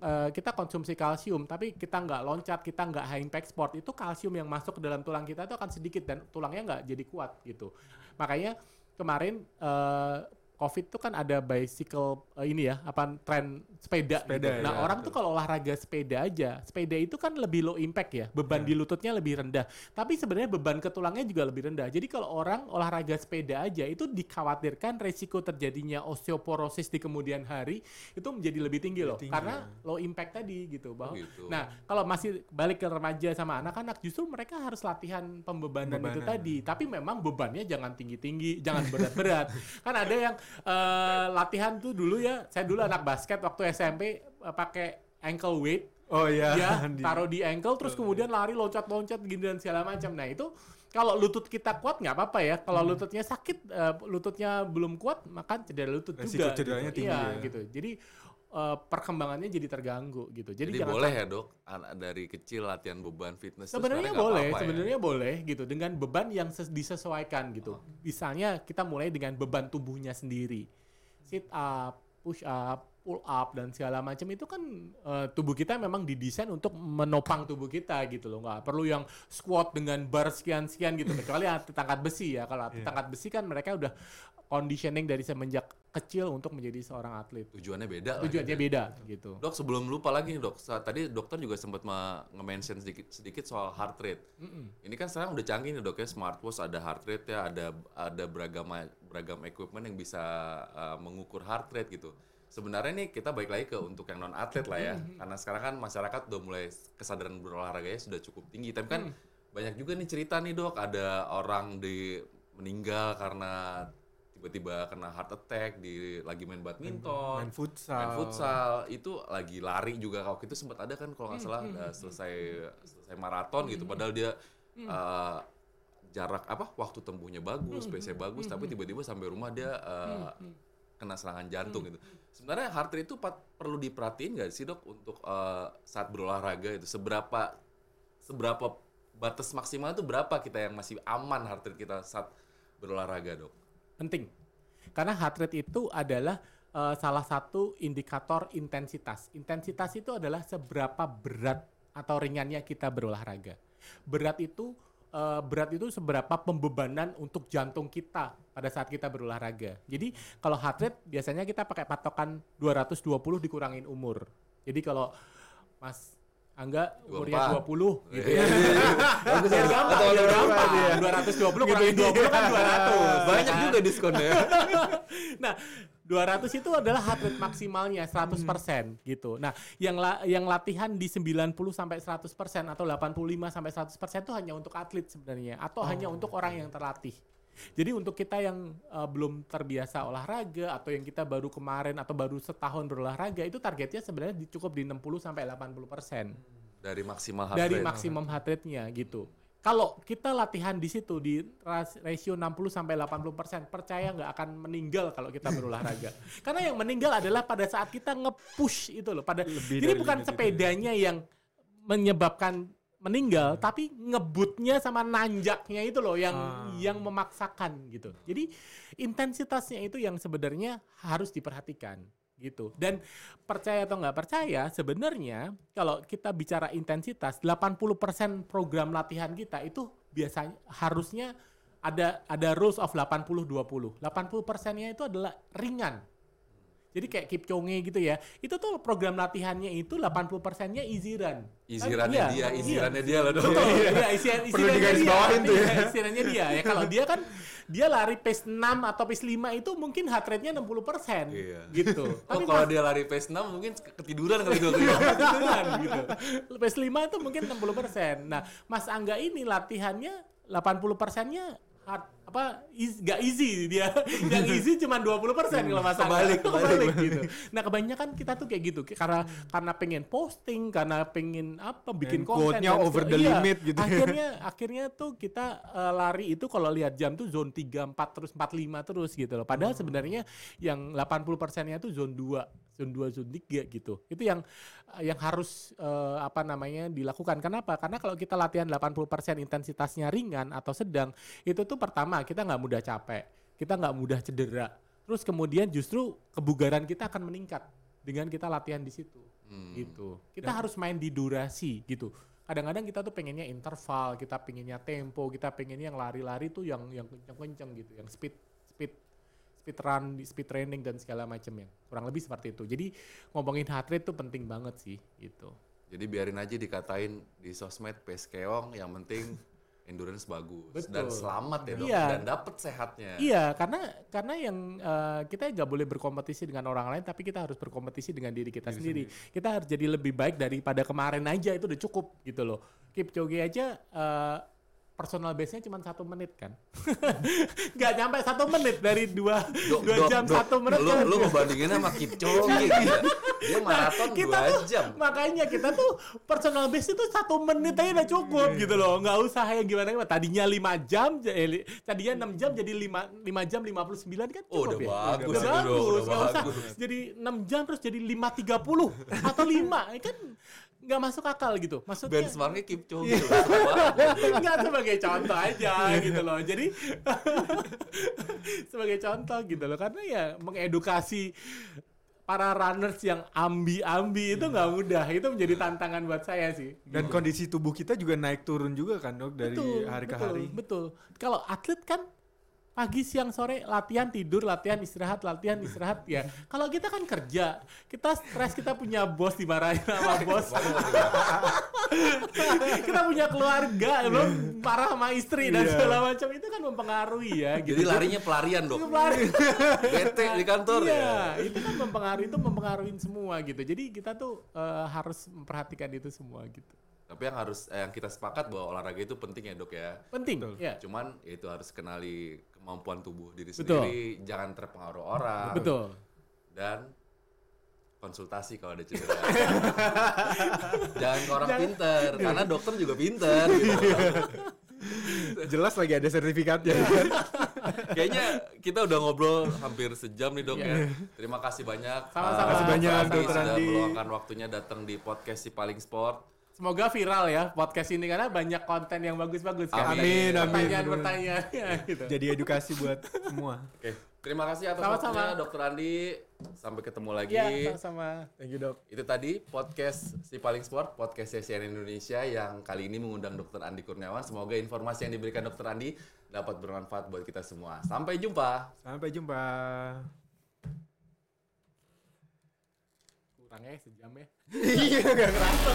eh, kita konsumsi kalsium tapi kita nggak loncat, kita nggak high impact sport itu kalsium yang masuk ke dalam tulang kita itu akan sedikit dan tulangnya nggak jadi kuat gitu. Makanya kemarin eh, COVID itu kan ada bicycle eh, ini ya, apa tren sepeda. Sepeda, gitu. Nah ya, orang tuh kalau olahraga sepeda aja, sepeda itu kan lebih low impact ya, beban di lututnya lebih rendah. Tapi sebenarnya beban ke tulangnya juga lebih rendah. Jadi kalau orang olahraga sepeda aja itu dikhawatirkan resiko terjadinya osteoporosis di kemudian hari itu menjadi lebih tinggi loh, tinggi, karena ya. low impact tadi gitu. Bahwa, gitu. Nah kalau masih balik ke remaja sama anak-anak, justru mereka harus latihan pembebanan, itu Pembebanan. tadi. Tapi memang bebannya jangan tinggi-tinggi, jangan berat-berat. kan ada yang eh, latihan tuh dulu ya, saya dulu anak basket waktu SMP eh, pakai ankle weight, Oh iya. ya taruh di ankle terus kemudian lari loncat-loncat gini dan segala macam. Nah itu kalau lutut kita kuat nggak apa-apa ya. Kalau Hmm. lututnya sakit, eh, lututnya belum kuat, maka cedera lutut Resiko juga. cederanya gitu. tinggi Iya, ya. gitu. Jadi eh, perkembangannya jadi terganggu gitu. Jadi, Jadi boleh ya dok, anak dari kecil latihan beban fitness. Sebenarnya boleh, apa-apa ya? sebenarnya boleh gitu dengan beban yang ses- disesuaikan gitu. Oh. Misalnya kita mulai dengan beban tubuhnya sendiri. Sit up, push up, pull up dan segala macam itu kan eh, tubuh kita memang didesain untuk menopang tubuh kita gitu loh. nggak perlu yang squat dengan bar sekian-sekian gitu kecuali atlet angkat besi ya. Kalau atlet Iya. angkat besi kan mereka udah conditioning dari semenjak kecil untuk menjadi seorang atlet. Tujuannya beda lah. Tujuannya gitu. beda gitu. Dok sebelum lupa lagi nih dok, tadi dokter juga sempat me- nge-mention sedikit, sedikit soal heart rate. Ini kan sekarang udah canggih nih dok ya, smartwatch ada heart rate ya, ada ada beragam beragam equipment yang bisa uh, mengukur heart rate gitu. Sebenarnya nih kita balik lagi ke untuk yang non atlet lah ya, karena sekarang kan masyarakat udah mulai kesadaran berolahraganya sudah cukup tinggi. Tapi kan banyak juga nih cerita nih dok, ada orang di meninggal karena tiba-tiba kena heart attack di lagi main badminton main futsal. main futsal. Itu lagi lari juga. Kalau itu sempat ada kan kalau nggak salah uh, selesai selesai maraton gitu. Padahal dia uh, jarak apa waktu tempuhnya bagus PC bagus tapi tiba-tiba sampai rumah dia uh, kena serangan jantung gitu sebenarnya heart rate itu pat- perlu diperhatiin nggak sih dok untuk uh, saat berolahraga itu seberapa seberapa batas maksimal itu berapa kita yang masih aman heart rate kita saat berolahraga dok? Penting. Karena heart rate itu adalah eh, salah satu indikator intensitas. Intensitas itu adalah seberapa berat atau ringannya kita berolahraga. Berat itu eh, berat itu seberapa pembebanan untuk jantung kita pada saat kita berolahraga. Jadi kalau heart rate biasanya kita pakai patokan 220 dikurangin umur. Jadi kalau Mas Angga umurnya 20 gitu ya. Biar gampang, biar gampang. 220 kurangin 20 kan 200. Banyak juga diskonnya. Nah, 200 itu adalah heart rate maksimalnya 100% gitu. Nah, yang la- yang latihan di 90 sampai 100% atau 85 sampai 100% itu hanya untuk atlet sebenarnya atau hanya untuk orang yang terlatih. Jadi untuk kita yang uh, belum terbiasa olahraga atau yang kita baru kemarin atau baru setahun berolahraga itu targetnya sebenarnya cukup di 60 sampai 80% Dari maksimal heart dari rate. maksimum heart rate-nya gitu. Kalau kita latihan di situ di ras- ratio 60 sampai 80%, percaya nggak akan meninggal kalau kita berolahraga. Karena yang meninggal adalah pada saat kita nge-push itu loh. Pada Lebih jadi bukan limit itu. sepedanya yang menyebabkan meninggal, tapi ngebutnya sama nanjaknya itu loh yang Ah. yang memaksakan gitu. Jadi intensitasnya itu yang sebenarnya harus diperhatikan gitu. Dan percaya atau nggak percaya, sebenarnya kalau kita bicara intensitas, 80% program latihan kita itu biasanya harusnya ada ada rules of 80-20. 80 persennya itu adalah ringan. Jadi kayak Kipchoge gitu ya. Itu tuh program latihannya itu 80 persennya easy run. Easy Kan- iya, dia, easy iya. runnya dia loh dok. Betul, iya, isian, Perlu isiannya digarisbawahin dia, tuh ya. iya, isiannya dia. Ya kalau dia kan dia lari pace 6 atau pace 5 itu mungkin heart rate-nya 60% Iya. gitu. Oh kalau dia lari pace 6 mungkin ketiduran kali dok. Beneran gitu. Pace 5 itu mungkin 60%. Nah, Mas Angga ini latihannya 80 persennya hard, apa is, gak easy dia yang easy cuma 20 persen kalau Mas Angga Kebalik, kebalik. gitu nah kebanyakan kita tuh kayak gitu karena karena pengen posting karena pengen apa bikin And konten quote-nya over the iya. limit gitu ya. akhirnya akhirnya tuh kita eh, lari itu kalau lihat jam tuh zone 3 4 terus 45 terus gitu loh padahal Hmm. sebenarnya yang 80 persennya tuh zone 2 zone 2 zone 3 gitu. Itu yang yang harus eh, apa namanya dilakukan. Kenapa? Karena kalau kita latihan 80% intensitasnya ringan atau sedang itu tuh pertama kita nggak mudah capek kita nggak mudah cedera. Terus kemudian justru kebugaran kita akan meningkat dengan kita latihan di situ. Hmm. gitu. Kita harus main di durasi gitu. Kadang-kadang kita tuh pengennya interval kita pengennya tempo kita pengennya yang lari-lari tuh yang yang kenceng-kenceng gitu yang speed speed run speed training dan segala macam yang kurang lebih seperti itu jadi ngomongin heart rate tuh penting banget sih gitu Jadi biarin aja dikatain di sosmed pace keong yang penting endurance bagus dan Betul. selamat ya dok Iya. dan dapet sehatnya. Iya, karena karena yang eh, kita nggak boleh berkompetisi dengan orang lain, tapi kita harus berkompetisi dengan diri kita sendiri. Kita harus jadi lebih baik daripada kemarin aja itu udah cukup gitu loh. Kipchoge aja eh, personal base-nya cuma satu menit kan, nggak nyampe satu menit dari dua Dok, dua jam dok, satu menit. Lu, kan. lu ngebandingin sama Kipchoge gila. Dia maraton kita dua tuh jam. makanya kita tuh personal base itu satu menit aja udah cukup gitu loh nggak usah yang gimana gimana tadinya lima jam eh, tadinya enam jam jadi lima lima jam 59 kan Oh, cukup udah ya bagus udah bagus udah nggak usah bagus. jadi enam jam terus jadi lima tiga puluh atau lima ya kan nggak masuk akal gitu maksudnya Benchmarknya Kipchoge. Iya. loh. nggak sebagai contoh aja gitu loh jadi sebagai contoh gitu loh karena ya mengedukasi para runners yang ambi-ambi itu nggak mudah itu menjadi tantangan buat saya sih Dan kondisi tubuh kita juga naik turun juga kan dok dari Betul, hari ke betul, hari. betul kalau atlet kan pagi siang sore latihan tidur latihan istirahat latihan istirahat ya kalau kita kan kerja kita stres kita punya bos dimarahin sama bos kita punya keluarga belum marah sama istri dan Iya. segala macam itu kan mempengaruhi ya gitu Jadi larinya pelarian dok. Itu pelari. Bete di kantor iya, ya. itu kan mempengaruhi itu mempengaruhi semua gitu jadi kita tuh eh, harus memperhatikan itu semua gitu Tapi yang harus eh, yang kita sepakat bahwa olahraga itu penting ya dok ya. penting ya Cuman ya itu harus kenali kemampuan tubuh diri Betul. sendiri, jangan terpengaruh orang. betul Dan konsultasi kalau ada cedera. jangan ke orang pinter, karena dokter juga pinter. gitu. Jelas lagi ada sertifikatnya. Kayaknya kita udah ngobrol hampir sejam nih dok ya. Terima kasih banyak. Sama-sama. eh, Terima kasih banyak, Andi Dokter sudah meluangkan waktunya datang di podcast si paling sport. Semoga viral ya podcast ini karena banyak konten yang bagus-bagus kan. Amin, amin, Pertanyaan-pertanyaan gitu. Jadi edukasi buat semua. Oke, terima kasih atas waktunya Dokter Andi. Sampai ketemu lagi. Iya, sama-sama. Thank you, Dok. Itu tadi podcast si paling sport, podcast CNN Indonesia yang kali ini mengundang Dokter Andi Kurniawan. Semoga informasi yang diberikan Dokter Andi dapat bermanfaat buat kita semua. Sampai jumpa. Sampai jumpa. belakangnya sejam ya. Iya, gak kerasa.